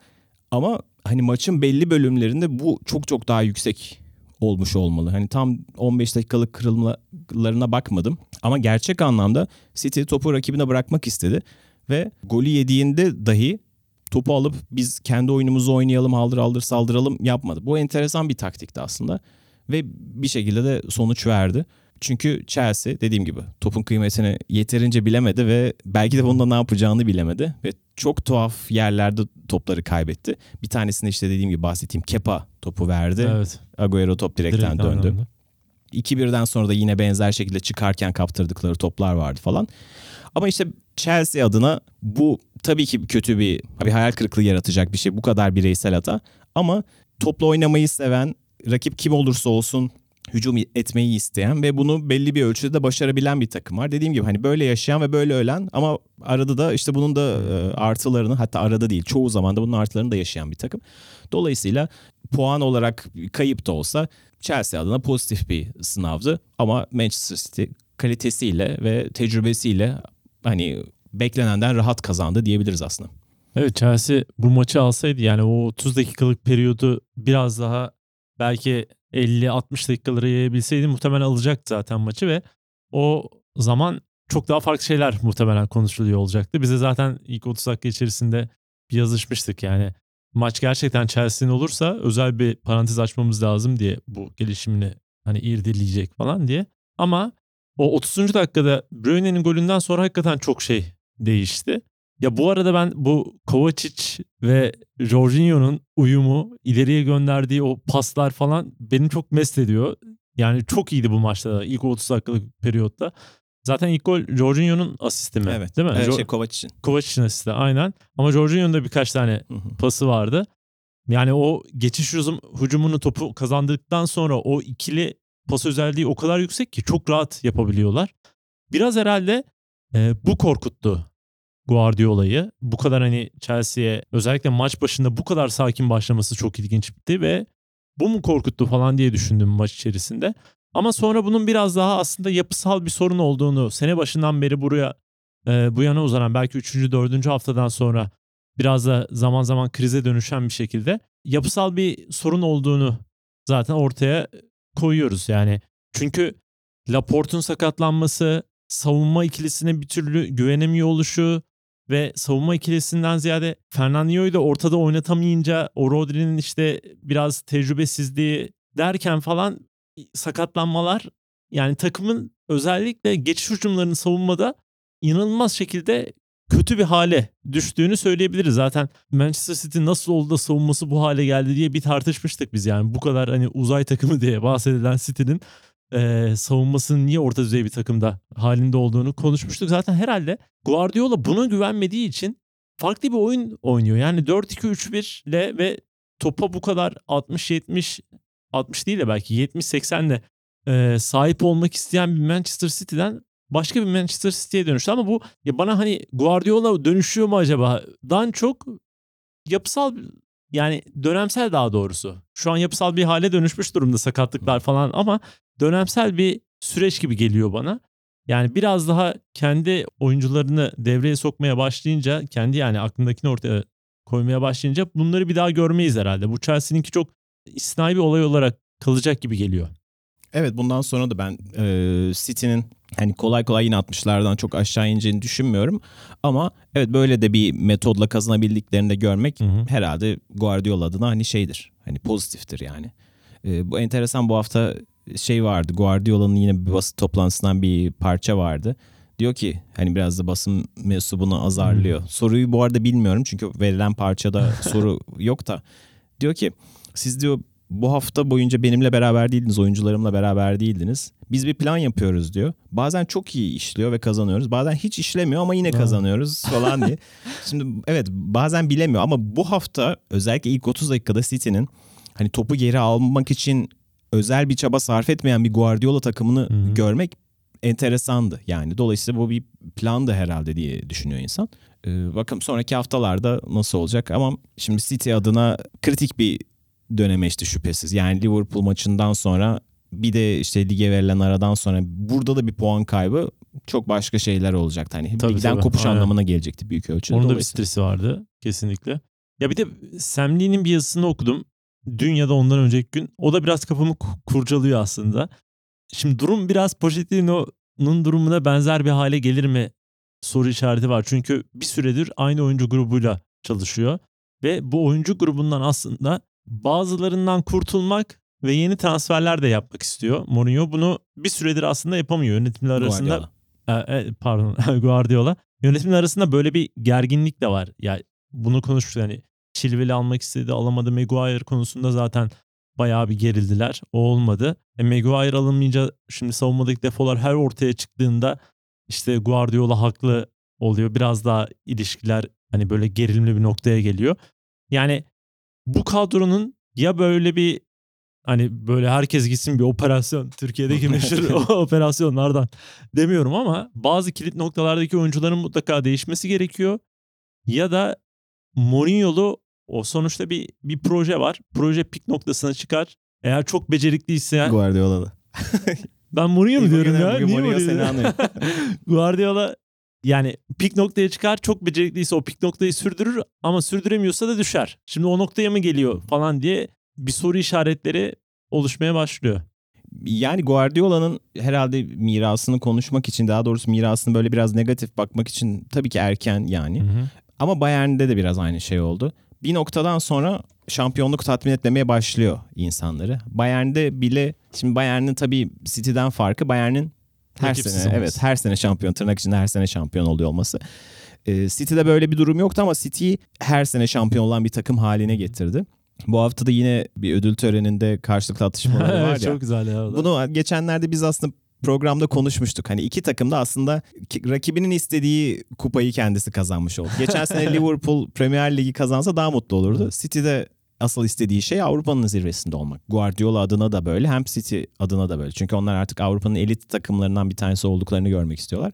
Ama hani maçın belli bölümlerinde bu çok çok daha yüksek olmuş olmalı. Hani tam 15 dakikalık kırılmalarına bakmadım ama gerçek anlamda City topu rakibine bırakmak istedi ve golü yediğinde dahi topu alıp biz kendi oyunumuzu oynayalım, haldır haldır saldıralım yapmadı. Bu enteresan bir taktikti aslında ve bir şekilde de sonuç verdi. Çünkü Chelsea dediğim gibi topun kıymetini yeterince bilemedi ve belki de bunda ne yapacağını bilemedi ve çok tuhaf yerlerde topları kaybetti. Bir tanesinde işte dediğim gibi bahsettiğim Kepa topu verdi. Evet. Agüero top direkten Direkten döndü. döndü. 2-1'den sonra da yine benzer şekilde çıkarken kaptırdıkları toplar vardı falan. Ama işte Chelsea adına bu tabii ki kötü bir, bir hayal kırıklığı yaratacak bir şey. Bu kadar bireysel hata. Ama topla oynamayı seven, rakip kim olursa olsun hücum etmeyi isteyen ve bunu belli bir ölçüde de başarabilen bir takım var. Dediğim gibi hani böyle yaşayan ve böyle ölen ama arada da işte bunun da e, artılarını hatta arada değil çoğu zaman da bunun artılarını da yaşayan bir takım. Dolayısıyla puan olarak kayıp da olsa Chelsea adına pozitif bir sınavdı ama Manchester City kalitesiyle ve tecrübesiyle hani beklenenden rahat kazandı diyebiliriz aslında. Evet Chelsea bu maçı alsaydı yani o 30 dakikalık periyodu biraz daha belki 50-60 dakikalara yayabilseydi muhtemelen alacaktı zaten maçı ve o zaman çok daha farklı şeyler muhtemelen konuşuluyor olacaktı. Bize zaten ilk 30 dakika içerisinde bir yazışmıştık yani maç gerçekten Chelsea'nin olursa özel bir parantez açmamız lazım diye bu gelişimini hani irdeleyecek falan diye. Ama o 30. dakikada Bruyne'nin golünden sonra hakikaten çok şey değişti. Ya bu arada ben bu Kovacic ve Jorginho'nun uyumu, ileriye gönderdiği o paslar falan beni çok mest ediyor. Yani çok iyiydi bu maçta da ilk 30 dakikalık periyotta. Zaten ilk gol Jorginho'nun asisti mi? Evet. Değil mi? Evet, Jo- şey Kovac için. Kovacic'in asisti aynen. Ama Jorginho'nun da birkaç tane pası vardı. Yani o geçiş hücum, hücumunu topu kazandıktan sonra o ikili pas özelliği o kadar yüksek ki çok rahat yapabiliyorlar. Biraz herhalde e, bu korkuttu Guardiola'yı. Bu kadar hani Chelsea'ye özellikle maç başında bu kadar sakin başlaması çok ilginçti ve bu mu korkuttu falan diye düşündüm maç içerisinde. Ama sonra bunun biraz daha aslında yapısal bir sorun olduğunu sene başından beri buraya e, bu yana uzanan belki 3. 4. haftadan sonra biraz da zaman zaman krize dönüşen bir şekilde yapısal bir sorun olduğunu zaten ortaya koyuyoruz yani. Çünkü Laporte'un sakatlanması, savunma ikilisine bir türlü güvenemiyor oluşu ve savunma ikilisinden ziyade Fernandinho'yu da ortada oynatamayınca o Rodri'nin işte biraz tecrübesizliği derken falan sakatlanmalar yani takımın özellikle geçiş hücumlarını savunmada inanılmaz şekilde kötü bir hale düştüğünü söyleyebiliriz. Zaten Manchester City nasıl oldu da savunması bu hale geldi diye bir tartışmıştık biz yani. Bu kadar hani uzay takımı diye bahsedilen City'nin e, savunmasının niye orta düzey bir takımda halinde olduğunu konuşmuştuk. Zaten herhalde Guardiola buna güvenmediği için farklı bir oyun oynuyor. Yani 4-2-3-1 ile ve topa bu kadar 60-70 60 değil de belki 70-80 ile e, sahip olmak isteyen bir Manchester City'den başka bir Manchester City'ye dönüştü. Ama bu ya bana hani Guardiola dönüşüyor mu acaba? Dan çok yapısal yani dönemsel daha doğrusu. Şu an yapısal bir hale dönüşmüş durumda sakatlıklar falan ama dönemsel bir süreç gibi geliyor bana. Yani biraz daha kendi oyuncularını devreye sokmaya başlayınca, kendi yani aklındakini ortaya koymaya başlayınca bunları bir daha görmeyiz herhalde. Bu Chelsea'ninki çok istisnai bir olay olarak kalacak gibi geliyor. Evet bundan sonra da ben e, City'nin hani kolay kolay yine 60'lardan çok aşağı ineceğini düşünmüyorum. Ama evet böyle de bir metodla kazanabildiklerini de görmek Hı hı. herhalde Guardiola adına hani şeydir. Hani pozitiftir yani. E, bu enteresan bu hafta şey vardı. Guardiola'nın yine bir basın toplantısından bir parça vardı. Diyor ki hani biraz da basın mensubunu azarlıyor. Soruyu bu arada bilmiyorum çünkü verilen parçada (laughs) soru yok da. Diyor ki siz diyor bu hafta boyunca benimle beraber değildiniz, oyuncularımla beraber değildiniz. Biz bir plan yapıyoruz diyor. Bazen çok iyi işliyor ve kazanıyoruz. Bazen hiç işlemiyor ama yine kazanıyoruz (laughs) falan diye. Şimdi evet bazen bilemiyor ama bu hafta özellikle ilk 30 dakikada City'nin hani topu geri almak için özel bir çaba sarf etmeyen bir Guardiola takımını Hı hı. görmek enteresandı. Yani dolayısıyla bu bir plandı herhalde diye düşünüyor insan. Ee, bakalım sonraki haftalarda nasıl olacak ama şimdi City adına kritik bir döneme işte şüphesiz. Yani Liverpool maçından sonra bir de işte lige verilen aradan sonra burada da bir puan kaybı çok başka şeyler olacaktı. Hani Tabii, ligden tabii. kopuş Aynen. anlamına gelecekti büyük ölçüde. Onun da bir stresi vardı kesinlikle. Ya bir de Sam Lee'nin bir yazısını okudum. Dün ya da ondan önceki gün. O da biraz kafamı ku- kurcalıyor aslında. Şimdi durum biraz Pochettino'nun durumuna benzer bir hale gelir mi soru işareti var. Çünkü bir süredir aynı oyuncu grubuyla çalışıyor. Ve bu oyuncu grubundan aslında bazılarından kurtulmak ve yeni transferler de yapmak istiyor. Mourinho bunu bir süredir aslında yapamıyor. Yönetimler arasında Guardiola. e, e, pardon (laughs) Guardiola. Yönetimler arasında böyle bir gerginlik de var. Ya bunu konuştuk hani Chilwell'i almak istedi alamadı. Maguire konusunda zaten bayağı bir gerildiler. O olmadı. E, Maguire alınmayınca şimdi savunmadaki defolar her ortaya çıktığında işte Guardiola haklı oluyor. Biraz daha ilişkiler hani böyle gerilimli bir noktaya geliyor. Yani bu kadronun ya böyle bir hani böyle herkes gitsin bir operasyon Türkiye'deki (laughs) meşhur operasyonlardan demiyorum ama bazı kilit noktalardaki oyuncuların mutlaka değişmesi gerekiyor. Ya da Mourinho'lu o sonuçta bir bir proje var. Proje pik noktasına çıkar. Eğer çok becerikliyse Guardiola'da. ben Mourinho mu diyorum ya? Bugün Niye Mourinho seni anlıyor. (laughs) Guardiola yani pik noktaya çıkar. Çok becerikliyse o pik noktayı sürdürür ama sürdüremiyorsa da düşer. Şimdi o noktaya mı geliyor falan diye bir soru işaretleri oluşmaya başlıyor. Yani Guardiola'nın herhalde mirasını konuşmak için daha doğrusu mirasını böyle biraz negatif bakmak için tabii ki erken yani. Ama Bayern'de de biraz aynı şey oldu. Bir noktadan sonra şampiyonluk tatmin etmemeye başlıyor insanları. Bayern'de bile şimdi Bayern'in tabii City'den farkı Bayern'in her Rakipsiz sene olması. evet her sene şampiyon tırnak içinde her sene şampiyon oluyor olması. Ee, City'de böyle bir durum yoktu ama City'yi her sene şampiyon olan bir takım haline getirdi. Bu hafta da yine bir ödül töreninde karşılıklı atışmaları (laughs) var ya. Çok güzel ya. Bunu geçenlerde biz aslında programda konuşmuştuk. Hani iki takım da aslında ki- rakibinin istediği kupayı kendisi kazanmış oldu. Geçen sene (laughs) Liverpool Premier Ligi kazansa daha mutlu olurdu. City'de asıl istediği şey Avrupa'nın zirvesinde olmak. Guardiola adına da böyle hem City adına da böyle. Çünkü onlar artık Avrupa'nın elit takımlarından bir tanesi olduklarını görmek istiyorlar.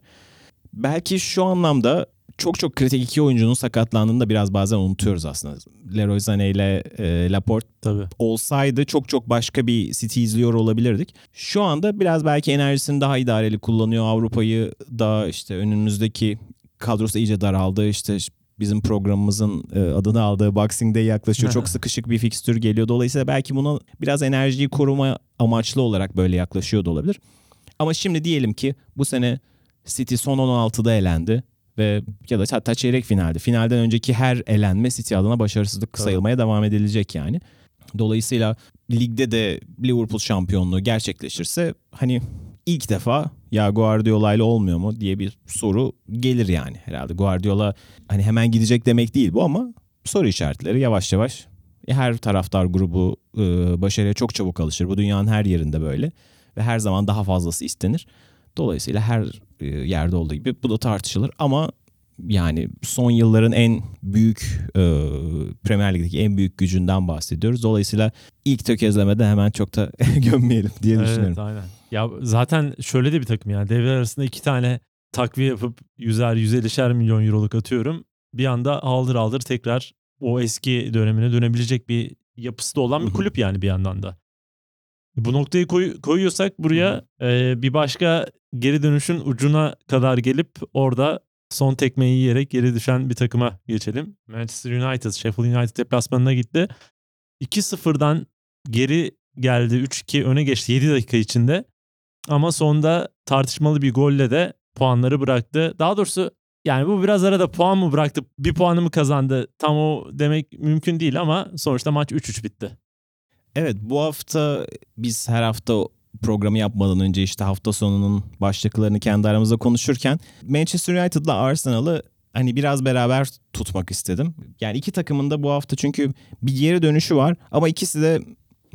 Belki şu anlamda çok çok kritik iki oyuncunun sakatlandığını da biraz bazen unutuyoruz aslında. Leroy Sané ile e, Laporte Tabii. olsaydı çok çok başka bir City izliyor olabilirdik. Şu anda biraz belki enerjisini daha idareli kullanıyor. Avrupa'yı da işte önümüzdeki kadrosu iyice daraldı. İşte bizim programımızın e, adını aldığı Boxing Day yaklaşıyor. Çok (laughs) sıkışık bir fikstür geliyor. Dolayısıyla belki buna biraz enerjiyi koruma amaçlı olarak böyle yaklaşıyor da olabilir. Ama şimdi diyelim ki bu sene City son 16'da elendi ve ya da hatta çeyrek finalde. Finalden önceki her elenme City adına başarısızlık Tabii. sayılmaya devam edilecek yani. Dolayısıyla ligde de Liverpool şampiyonluğu gerçekleşirse hani ilk defa ya Guardiola ile olmuyor mu diye bir soru gelir yani herhalde. Guardiola hani hemen gidecek demek değil bu ama soru işaretleri yavaş yavaş her taraftar grubu e, başarıya çok çabuk alışır. Bu dünyanın her yerinde böyle ve her zaman daha fazlası istenir. Dolayısıyla her e, yerde olduğu gibi bu da tartışılır ama yani son yılların en büyük e, Premier Lig'deki en büyük gücünden bahsediyoruz. Dolayısıyla ilk tökezlemede hemen çok da (laughs) gömmeyelim diye Evet düşünüyorum. aynen. Ya zaten şöyle de bir takım yani devre arasında iki tane takviye yapıp yüzer yüzelişer milyon euroluk atıyorum. Bir anda aldır aldır tekrar o eski dönemine dönebilecek bir yapısı da olan bir kulüp yani bir yandan da. Bu noktayı koy- koyuyorsak buraya e, bir başka geri dönüşün ucuna kadar gelip orada son tekmeyi yiyerek geri düşen bir takıma geçelim. Manchester United, Sheffield United deplasmanına gitti. 2-0'dan geri geldi. 3-2 öne geçti 7 dakika içinde. Ama sonunda tartışmalı bir golle de puanları bıraktı. Daha doğrusu yani bu biraz arada puan mı bıraktı, bir puanı mı kazandı tam o demek mümkün değil ama sonuçta maç 3-3 bitti. Evet bu hafta biz her hafta programı yapmadan önce işte hafta sonunun başlıklarını kendi aramızda konuşurken Manchester United'la Arsenal'ı hani biraz beraber tutmak istedim. Yani iki takımın da bu hafta çünkü bir geri dönüşü var ama ikisi de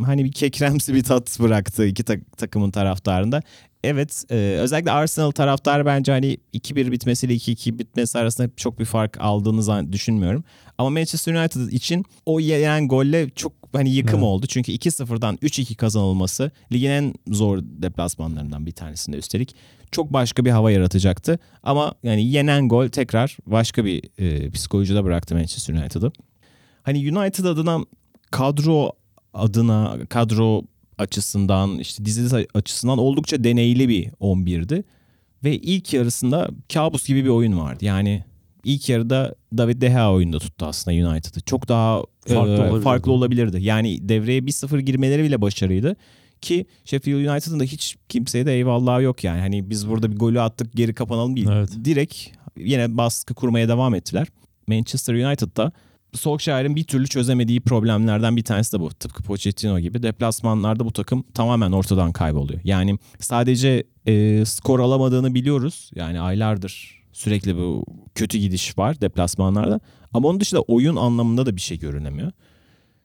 hani bir kekremsi bir tat bıraktı iki tak- takımın taraftarında. Evet e, özellikle Arsenal taraftarı bence hani 2-1 bitmesiyle 2-2 bitmesi arasında çok bir fark aldığını düşünmüyorum. Ama Manchester United için o yenen golle çok hani yıkım Evet. oldu. Çünkü 2-0'dan 3-2 kazanılması ligin en zor deplasmanlarından bir tanesinde üstelik çok başka bir hava yaratacaktı. Ama yani yenen gol tekrar başka bir e, psikolojide bıraktı Manchester United'ı. Hani United adına kadro adına kadro açısından işte dizi açısından oldukça deneyli bir 11'di. Ve ilk yarısında kabus gibi bir oyun vardı. Yani ilk yarıda David De Gea oyunda tuttu aslında United'ı. Çok daha Farklı e, olabilirdi. farklı olabilirdi. Yani devreye 1-0 girmeleri bile başarıydı. Ki Sheffield United'ın da hiç kimseye de eyvallah yok yani. Hani biz burada bir golü attık geri kapanalım değil. Evet. Direkt yine baskı kurmaya devam ettiler. Manchester United'da Solskjaer'in bir türlü çözemediği problemlerden bir tanesi de bu. Tıpkı Pochettino gibi deplasmanlarda bu takım tamamen ortadan kayboluyor. Yani sadece e, skor alamadığını biliyoruz. Yani aylardır sürekli bu kötü gidiş var deplasmanlarda. Ama onun dışında oyun anlamında da bir şey görünemiyor.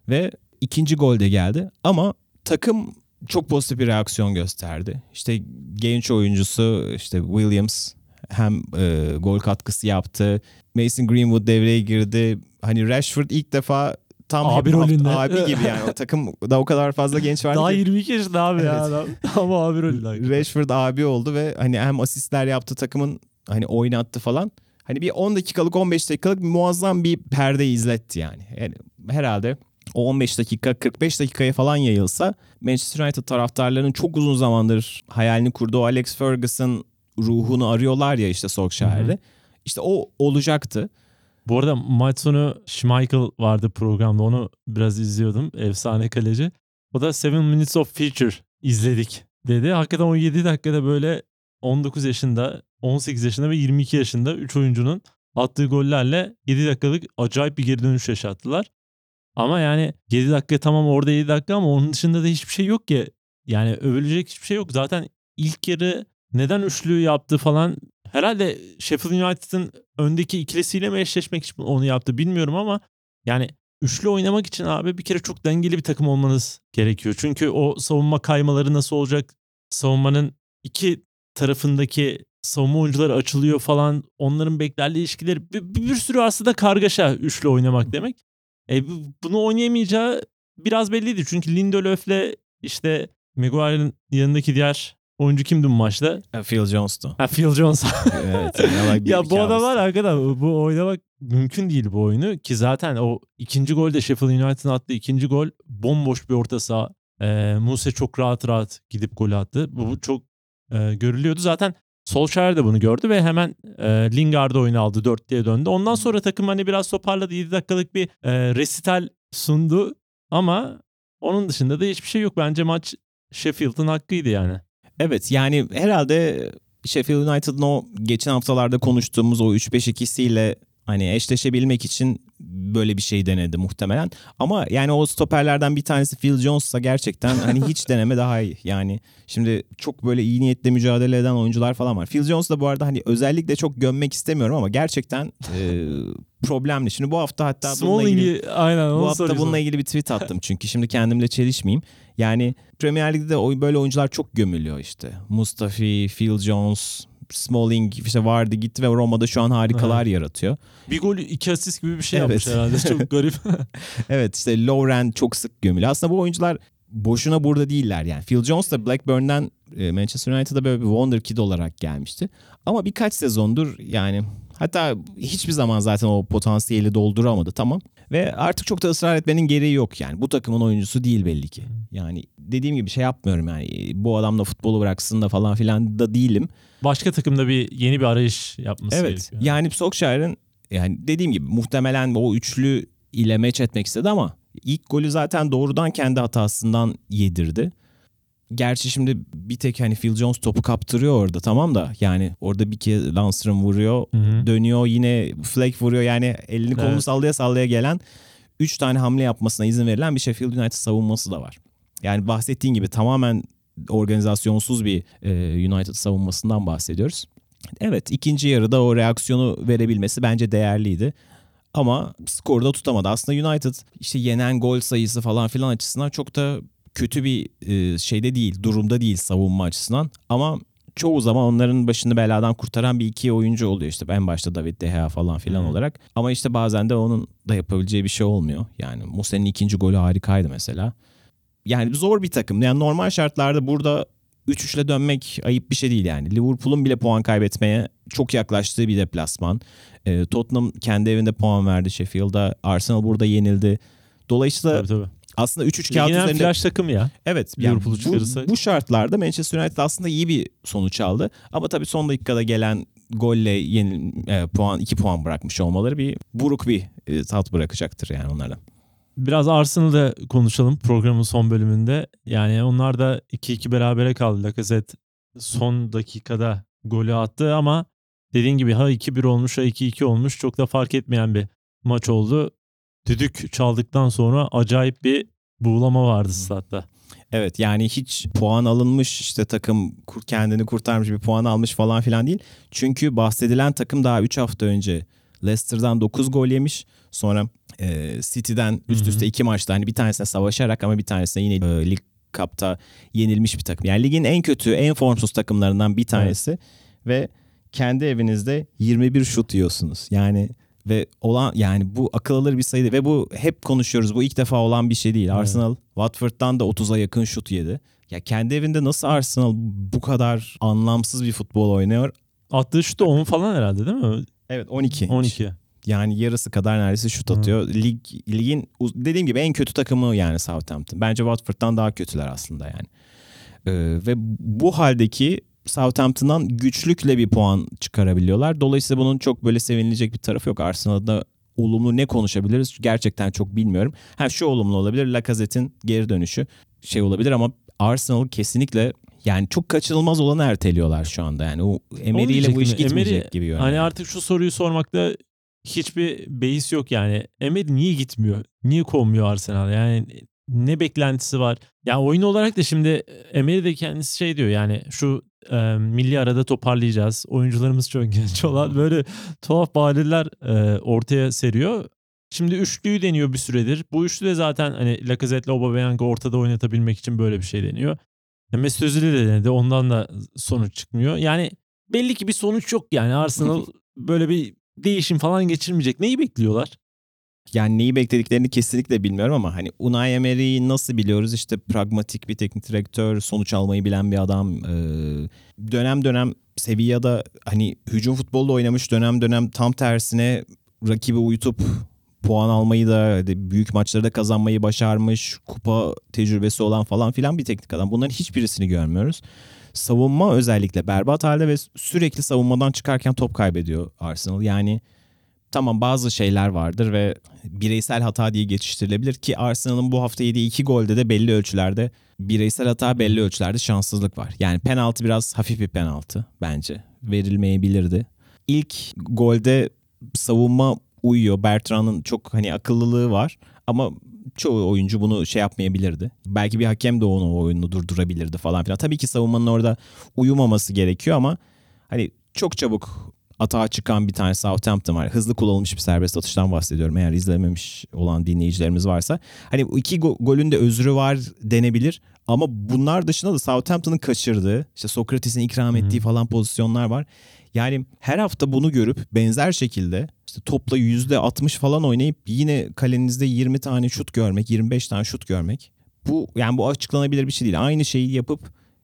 Ve ikinci gol de geldi. Ama takım çok pozitif bir reaksiyon gösterdi. İşte genç oyuncusu işte Williams hem e, gol katkısı yaptı. Mason Greenwood devreye girdi. Hani Rashford ilk defa tam Abi rolünde. abi gibi yani. O takımda o kadar fazla genç vardı Daha ki. 22 yaşında abi ya adam. Ama abi rolü. Rashford abi oldu ve hani hem asistler yaptı takımın hani oynattı falan. Hani bir 10 dakikalık 15 dakikalık muazzam bir perde izletti yani. yani herhalde o 15 dakika 45 dakikaya falan yayılsa Manchester United taraftarlarının çok uzun zamandır hayalini kurduğu Alex Ferguson ruhunu arıyorlar ya işte Solskjaer'de. İşte o olacaktı. Bu arada maç sonu Schmeichel vardı programda. Onu biraz izliyordum. Efsane kaleci. O da 7 Minutes of Future izledik dedi. Hakikaten o 7 dakikada böyle 19 yaşında, 18 yaşında ve 22 yaşında 3 oyuncunun attığı gollerle 7 dakikalık acayip bir geri dönüş yaşattılar. Ama yani 7 dakika tamam orada 7 dakika ama onun dışında da hiçbir şey yok ki. Yani övülecek hiçbir şey yok. Zaten ilk yarı neden üçlü yaptı falan herhalde Sheffield United'ın öndeki ikilisiyle mi eşleşmek için onu yaptı bilmiyorum ama yani üçlü oynamak için abi bir kere çok dengeli bir takım olmanız gerekiyor. Çünkü o savunma kaymaları nasıl olacak? Savunmanın iki tarafındaki savunma oyuncuları açılıyor falan. Onların beklerle ilişkileri bir, bir, sürü aslında kargaşa üçlü oynamak demek. E, bu- bunu oynayamayacağı biraz belliydi. Çünkü Lindelöf'le işte Maguire'ın yanındaki diğer oyuncu kimdi bu maçta? Phil Jones'tu. Ha, Phil Jones. (laughs) evet. bir ya bu adam var hakikaten bu oynamak mümkün değil bu oyunu ki zaten o ikinci gol de Sheffield United'ın attığı ikinci gol bomboş bir orta saha. Ee, Muse çok rahat rahat gidip gol attı. Bu, bu çok e, görülüyordu. Zaten Solskjaer de bunu gördü ve hemen e, Lingard'ı oyuna aldı. 4 diye döndü. Ondan sonra takım hani biraz toparladı. 7 dakikalık bir e, resital sundu ama onun dışında da hiçbir şey yok. Bence maç Sheffield'ın hakkıydı yani. Evet yani herhalde Sheffield United'ın o geçen haftalarda konuştuğumuz o 3-5-2'siyle hani eşleşebilmek için böyle bir şey denedi muhtemelen. Ama yani o stoperlerden bir tanesi Phil Jones'sa gerçekten hani hiç (laughs) deneme daha iyi. Yani şimdi çok böyle iyi niyetle mücadele eden oyuncular falan var. Phil Jones da bu arada hani özellikle çok gömmek istemiyorum ama gerçekten e, problemli. Şimdi bu hafta hatta bununla ilgili... Aynen Bu hafta sorayım bununla ilgili bir tweet attım çünkü şimdi kendimle çelişmeyeyim. Yani Premier Lig'de böyle oyuncular çok gömülüyor işte. Mustafi, Phil Jones, Smalling işte vardı gitti ve Roma'da şu an harikalar yaratıyor. Bir gol iki asist gibi bir şey Evet. yapmış herhalde. Çok (laughs) garip. Evet işte Lovren çok sık gömülüyor. Aslında bu oyuncular boşuna burada değiller yani. Phil Jones da Blackburn'dan e, Manchester United'a böyle bir wonder kid olarak gelmişti. Ama birkaç sezondur yani hatta hiçbir zaman zaten o potansiyeli dolduramadı tamam. Ve artık çok da ısrar etmenin gereği yok yani. Bu takımın oyuncusu değil belli ki. Yani dediğim gibi şey yapmıyorum yani. Bu adamla futbolu bıraksın da falan filan da değilim. Başka takımda bir yeni bir arayış yapması Evet. gerekiyor. Yani Solskjaer'in yani dediğim gibi muhtemelen o üçlü ile meç etmek istedi ama İlk golü zaten doğrudan kendi hatasından yedirdi. Gerçi şimdi bir tek hani Phil Jones topu kaptırıyor orada tamam da yani orada bir kez Lancer'ın vuruyor Hı hı. dönüyor yine flag vuruyor yani elini kolunu Evet. sallaya sallaya gelen 3 tane hamle yapmasına izin verilen bir Sheffield United savunması da var. Yani bahsettiğin gibi tamamen organizasyonsuz bir e, United savunmasından bahsediyoruz. Evet ikinci yarıda o reaksiyonu verebilmesi bence değerliydi. Ama skoru da tutamadı. Aslında United işte yenen gol sayısı falan filan açısından çok da kötü bir e, şeyde değil, durumda değil savunma açısından. Ama çoğu zaman onların başını beladan kurtaran bir iki oyuncu oluyor işte. En başta David De Gea falan filan Hı. olarak. Ama işte bazen de onun da yapabileceği bir şey olmuyor. Yani Muse'nin ikinci golü harikaydı mesela. Yani zor bir takım. Yani normal şartlarda burada 3-3'le dönmek ayıp bir şey değil yani. Liverpool'un bile puan kaybetmeye çok yaklaştığı bir deplasman. Ee, Tottenham kendi evinde puan verdi Sheffield'a. Arsenal burada yenildi. Dolayısıyla Tabii tabii. Aslında 3-3 kağıt Ligin üzerinde flash takım ya. Evet. Yani bu, çıkarırsak. bu şartlarda Manchester United aslında iyi bir sonuç aldı. Ama tabii son dakikada gelen golle yeni e, puan 2 puan bırakmış olmaları bir buruk bir e, tat bırakacaktır yani onlara. Biraz Arsenal'da konuşalım programın son bölümünde. Yani onlar da 2-2 berabere kaldı. Lacazette son dakikada golü attı ama dediğin gibi ha 2-1 olmuş ha 2-2 olmuş. Çok da fark etmeyen bir maç oldu. Düdük çaldıktan sonra acayip bir buğulama vardı statta. Evet yani hiç puan alınmış işte takım kendini kurtarmış bir puan almış falan filan değil. Çünkü bahsedilen takım daha 3 hafta önce Leicester'dan 9 gol yemiş. Sonra e, City'den üst üste iki maçta hani bir tanesine savaşarak ama bir tanesine yine e, Lig Cup'ta yenilmiş bir takım. Yani ligin en kötü, en formsuz takımlarından bir tanesi ve kendi evinizde 21 şut yiyorsunuz. Yani ve olan yani bu akıl alır bir sayı değil. ve bu hep konuşuyoruz. Bu ilk defa olan bir şey değil. Evet. Arsenal Watford'dan da 30'a yakın şut yedi. Ya kendi evinde nasıl Arsenal bu kadar anlamsız bir futbol oynuyor? Attığı şut da 10 falan herhalde değil mi? Evet 12. 12. Yani yarısı kadar neredeyse şut Hı. atıyor. Lig ligin dediğim gibi en kötü takımı yani Southampton. Bence Watford'dan daha kötüler aslında yani. Ee, ve bu haldeki Southampton'dan güçlükle bir puan çıkarabiliyorlar. Dolayısıyla bunun çok böyle sevinilecek bir tarafı yok. Arsenal'da olumlu ne konuşabiliriz gerçekten çok bilmiyorum. Ha şu olumlu olabilir. Lacazette'in geri dönüşü şey olabilir ama Arsenal kesinlikle yani çok kaçınılmaz olanı erteliyorlar şu anda. Yani o Emery ile bu iş gitmeyecek Emery- gibi. Hani artık şu soruyu sormakta hiçbir beis yok yani. Emery niye gitmiyor? Niye kovmuyor Arsenal? Yani ne beklentisi var? Ya oyun olarak da şimdi Emery de kendisi şey diyor yani şu e, milli arada toparlayacağız. Oyuncularımız çok genç olan böyle tuhaf bahaneler e, ortaya seriyor. Şimdi üçlüyü deniyor bir süredir. Bu üçlü de zaten hani Lacazette'le Aubameyang'ı ortada oynatabilmek için böyle bir şey deniyor. E, Mesut Özil'i de denedi. Ondan da sonuç çıkmıyor. Yani belli ki bir sonuç yok yani. Arsenal (laughs) böyle bir değişim falan geçirmeyecek. Neyi bekliyorlar? Yani neyi beklediklerini kesinlikle bilmiyorum ama hani Unai Emery'i nasıl biliyoruz? İşte pragmatik bir teknik direktör, sonuç almayı bilen bir adam. Ee, dönem dönem Sevilla'da hani hücum futbolda oynamış dönem dönem tam tersine rakibi uyutup puan almayı da büyük maçları da kazanmayı başarmış. Kupa tecrübesi olan falan filan bir teknik adam. Bunların hiçbirisini görmüyoruz. Savunma özellikle berbat halde ve sürekli savunmadan çıkarken top kaybediyor Arsenal. Yani tamam bazı şeyler vardır ve bireysel hata diye geçiştirilebilir ki Arsenal'ın bu hafta yediği iki golde de belli ölçülerde bireysel hata belli ölçülerde şanssızlık var. Yani penaltı biraz hafif bir penaltı bence. Verilmeyebilirdi. İlk golde savunma uyuyor. Bertrand'ın çok hani akıllılığı var ama çoğu oyuncu bunu şey yapmayabilirdi. Belki bir hakem de onu o oyunu durdurabilirdi falan filan. Tabii ki savunmanın orada uyumaması gerekiyor ama hani çok çabuk atağa çıkan bir tane Southampton var. Hızlı kullanılmış bir serbest atıştan bahsediyorum. Eğer izlememiş olan dinleyicilerimiz varsa. Hani iki go- golün de özrü var denebilir. Ama bunlar dışında da Southampton'ın kaçırdığı, işte Sokrates'in ikram ettiği falan pozisyonlar var. Yani her hafta bunu görüp benzer şekilde işte topla %60 falan oynayıp yine kalenizde 20 tane şut görmek, 25 tane şut görmek. Bu yani bu açıklanabilir bir şey değil. Aynı şeyi yapıp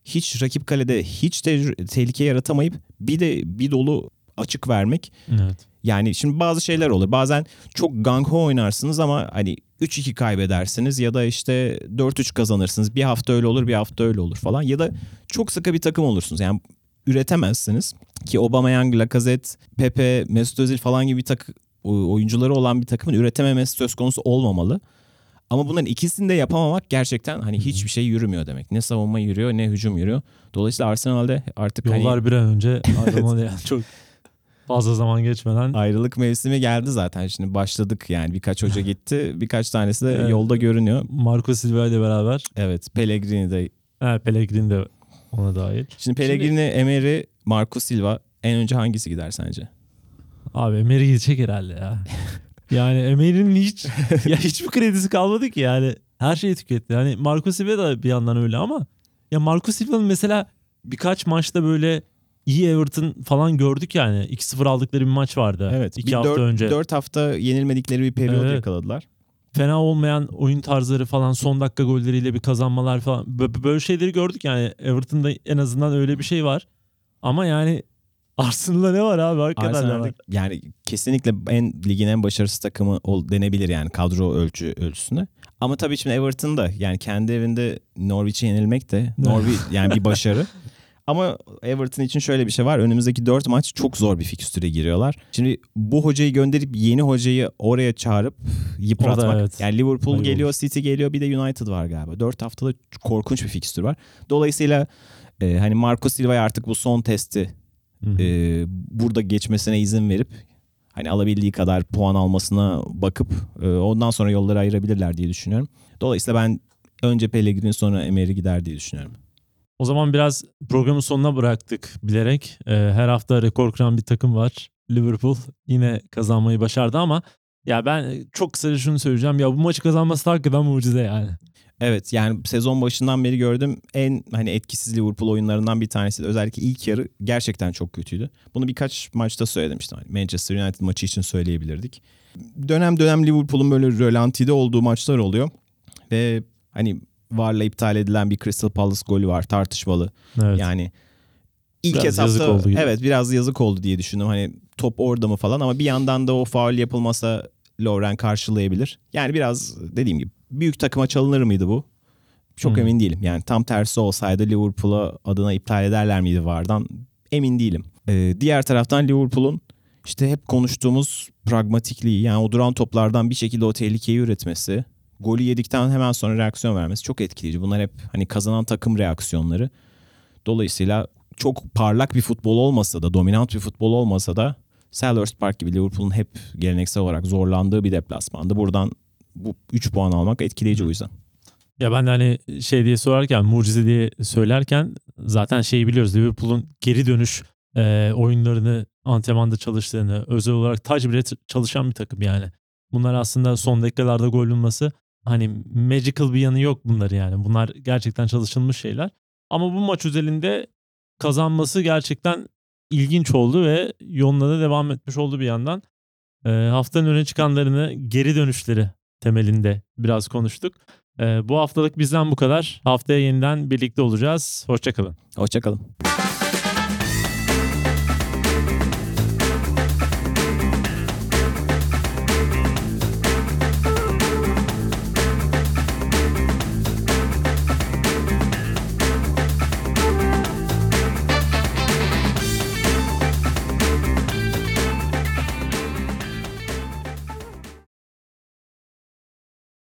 hiç rakip kalede hiç tecrü- tehlike yaratamayıp bir de bir dolu açık vermek. Evet. Yani şimdi bazı şeyler olur. Bazen çok gang ho oynarsınız ama hani 3-2 kaybedersiniz ya da işte 4-3 kazanırsınız. Bir hafta öyle olur, bir hafta öyle olur falan. Ya da çok sıkı bir takım olursunuz. Yani üretemezsiniz ki Aubameyang, Lacazette, Pepe, Mesut Özil falan gibi takı oyuncuları olan bir takımın üretememesi söz konusu olmamalı. Ama bunların ikisini de yapamamak gerçekten hani hiçbir şey yürümüyor demek. Ne savunma yürüyor ne hücum yürüyor. Dolayısıyla Arsenal'de artık hani Yollar bir an önce (laughs) ayrılmalı yani çok fazla zaman geçmeden. ayrılık mevsimi geldi zaten. Şimdi başladık yani birkaç hoca (laughs) gitti. Birkaç tanesi de Evet. yolda görünüyor. Marco Silva ile beraber. Evet Pellegrini de. He, Pellegrini de ona dahil. Şimdi Pellegrini, Emery, Marco Silva en önce hangisi gider sence? Abi Emery gidecek herhalde ya. (laughs) yani Emery'nin hiç ya hiçbir kredisi kalmadı ki yani. Her şeyi tüketti. Yani Marco Silva da bir yandan öyle ama ya Marco Silva'nın mesela birkaç maçta böyle iyi Everton falan gördük yani. 2-0 aldıkları bir maç vardı. Evet. iki bir hafta dört, önce. Dört hafta yenilmedikleri bir periyot Evet. yakaladılar. Fena olmayan oyun tarzları falan son dakika golleriyle bir kazanmalar falan. Bö- Böyle şeyleri gördük yani. Everton'da en azından öyle bir şey var. Ama yani Arsenal'da ne var abi? Var? yani kesinlikle en ligin en başarısız takımı ol, denebilir yani kadro ölçü ölçüsünde. Ama tabii şimdi Everton'da yani kendi evinde Norwich'e yenilmek de (laughs) Norwich yani bir başarı. (laughs) Ama Everton için şöyle bir şey var. Önümüzdeki dört maç çok zor bir fikstüre giriyorlar. Şimdi bu hocayı gönderip yeni hocayı oraya çağırıp yıpratmak. evet. Yani Liverpool Ayıp geliyor, olur. City geliyor bir de United var galiba. Dört haftada korkunç bir fikstür var. Dolayısıyla e, hani Marco Silva'ya artık bu son testi e, burada geçmesine izin verip hani alabildiği kadar puan almasına bakıp e, ondan sonra yolları ayırabilirler diye düşünüyorum. Dolayısıyla ben önce Pellegrini sonra Emery gider diye düşünüyorum. O zaman biraz programın sonuna bıraktık bilerek. Ee, her hafta rekor kıran bir takım var. Liverpool yine kazanmayı başardı ama ya ben çok kısaca şunu söyleyeceğim. Ya bu maçı kazanması da hakikaten mucize yani. Evet yani sezon başından beri gördüm en hani etkisiz Liverpool oyunlarından bir tanesi. Özellikle ilk yarı gerçekten çok kötüydü. Bunu birkaç maçta söyledim işte. Hani Manchester United maçı için söyleyebilirdik. Dönem dönem Liverpool'un böyle rölantide olduğu maçlar oluyor. Ve hani VAR'la iptal edilen bir Crystal Palace golü var tartışmalı. Evet. Yani ilk Biraz etapta yazık oldu gibi. evet biraz yazık oldu diye düşündüm. Hani top orada mı falan ama bir yandan da o faul yapılmasa Lovren karşılayabilir. Yani biraz dediğim gibi büyük takıma çalınır mıydı bu? Çok Hmm. emin değilim. Yani tam tersi olsaydı Liverpool'a adına iptal ederler miydi VAR'dan? Emin değilim. Ee, diğer taraftan Liverpool'un işte hep konuştuğumuz pragmatikliği yani o duran toplardan bir şekilde o tehlikeyi üretmesi, golü yedikten hemen sonra reaksiyon vermesi çok etkileyici. Bunlar hep hani kazanan takım reaksiyonları. Dolayısıyla çok parlak bir futbol olmasa da, dominant bir futbol olmasa da Selhurst Park gibi Liverpool'un hep geleneksel olarak zorlandığı bir deplasmanda buradan bu 3 puan almak etkileyici o yüzden. Ya ben de hani şey diye sorarken, mucize diye söylerken zaten şeyi biliyoruz. Liverpool'un geri dönüş e, oyunlarını antrenmanda çalıştığını, özel olarak tac bile çalışan bir takım yani. Bunlar aslında son dakikalarda gol bulması hani magical bir yanı yok bunlar yani. Bunlar gerçekten çalışılmış şeyler. Ama bu maç özelinde kazanması gerçekten ilginç oldu ve yoluna da devam etmiş oldu bir yandan. E, haftanın öne çıkanlarını geri dönüşleri temelinde biraz konuştuk. E, bu haftalık bizden bu kadar. Haftaya yeniden birlikte olacağız. Hoşçakalın. Hoşçakalın.